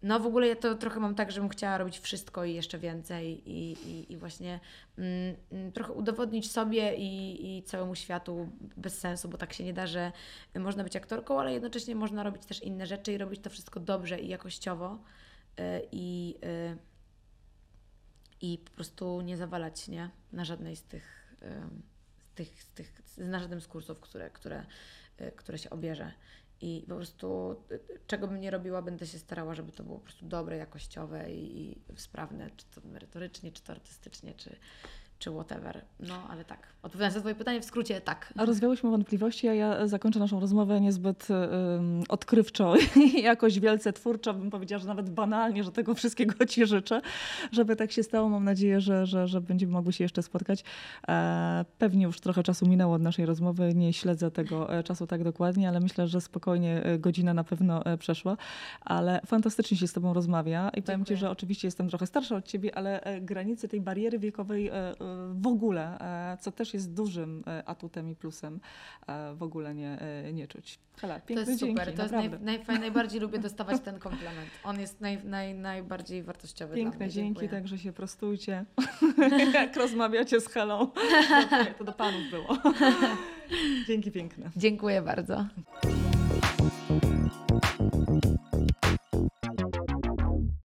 no w ogóle ja to trochę mam tak, że bym chciała robić wszystko i jeszcze więcej i, i, i właśnie mm, mm, trochę udowodnić sobie i, i całemu światu bez sensu, bo tak się nie da, że można być aktorką, ale jednocześnie można robić też inne rzeczy i robić to wszystko dobrze i jakościowo y, i, y, i po prostu nie zawalać nie? na żadnej z tych, y, z tych, z tych na żadnym z kursów, które, które, które się obierze. I po prostu y, czego bym nie robiła, będę się starała, żeby to było po prostu dobre, jakościowe i, i sprawne, czy to merytorycznie, czy to artystycznie, czy, czy whatever. No, ale tak. Odpowiadając na Twoje pytanie, w skrócie tak. A rozwiałyśmy wątpliwości, a ja zakończę naszą rozmowę niezbyt um, odkrywczo [LAUGHS] i jakoś wielce twórczo, bym powiedziała, że nawet banalnie, że tego wszystkiego [LAUGHS] Ci życzę, żeby tak się stało. Mam nadzieję, że, że, że będziemy mogli się jeszcze spotkać. E, pewnie już trochę czasu minęło od naszej rozmowy, nie śledzę tego e, czasu tak dokładnie, ale myślę, że spokojnie e, godzina na pewno e, przeszła, ale fantastycznie się z Tobą rozmawia i Dziękuję. powiem Ci, że oczywiście jestem trochę starsza od Ciebie, ale granice tej bariery wiekowej w ogóle, e, co też jest dużym e, atutem i plusem, e, w ogóle nie, nie czuć. Hela, to jest dzięki, super, to naprawdę. jest naj, naj, najbardziej lubię dostawać ten komplement. On jest naj, naj, najbardziej wartościowy Piękne dla mnie. dzięki, Dziękuję. także się prostujcie, [LAUGHS] jak rozmawiacie z Helą. [LAUGHS] To do panów było. Dzięki piękne. Dziękuję bardzo.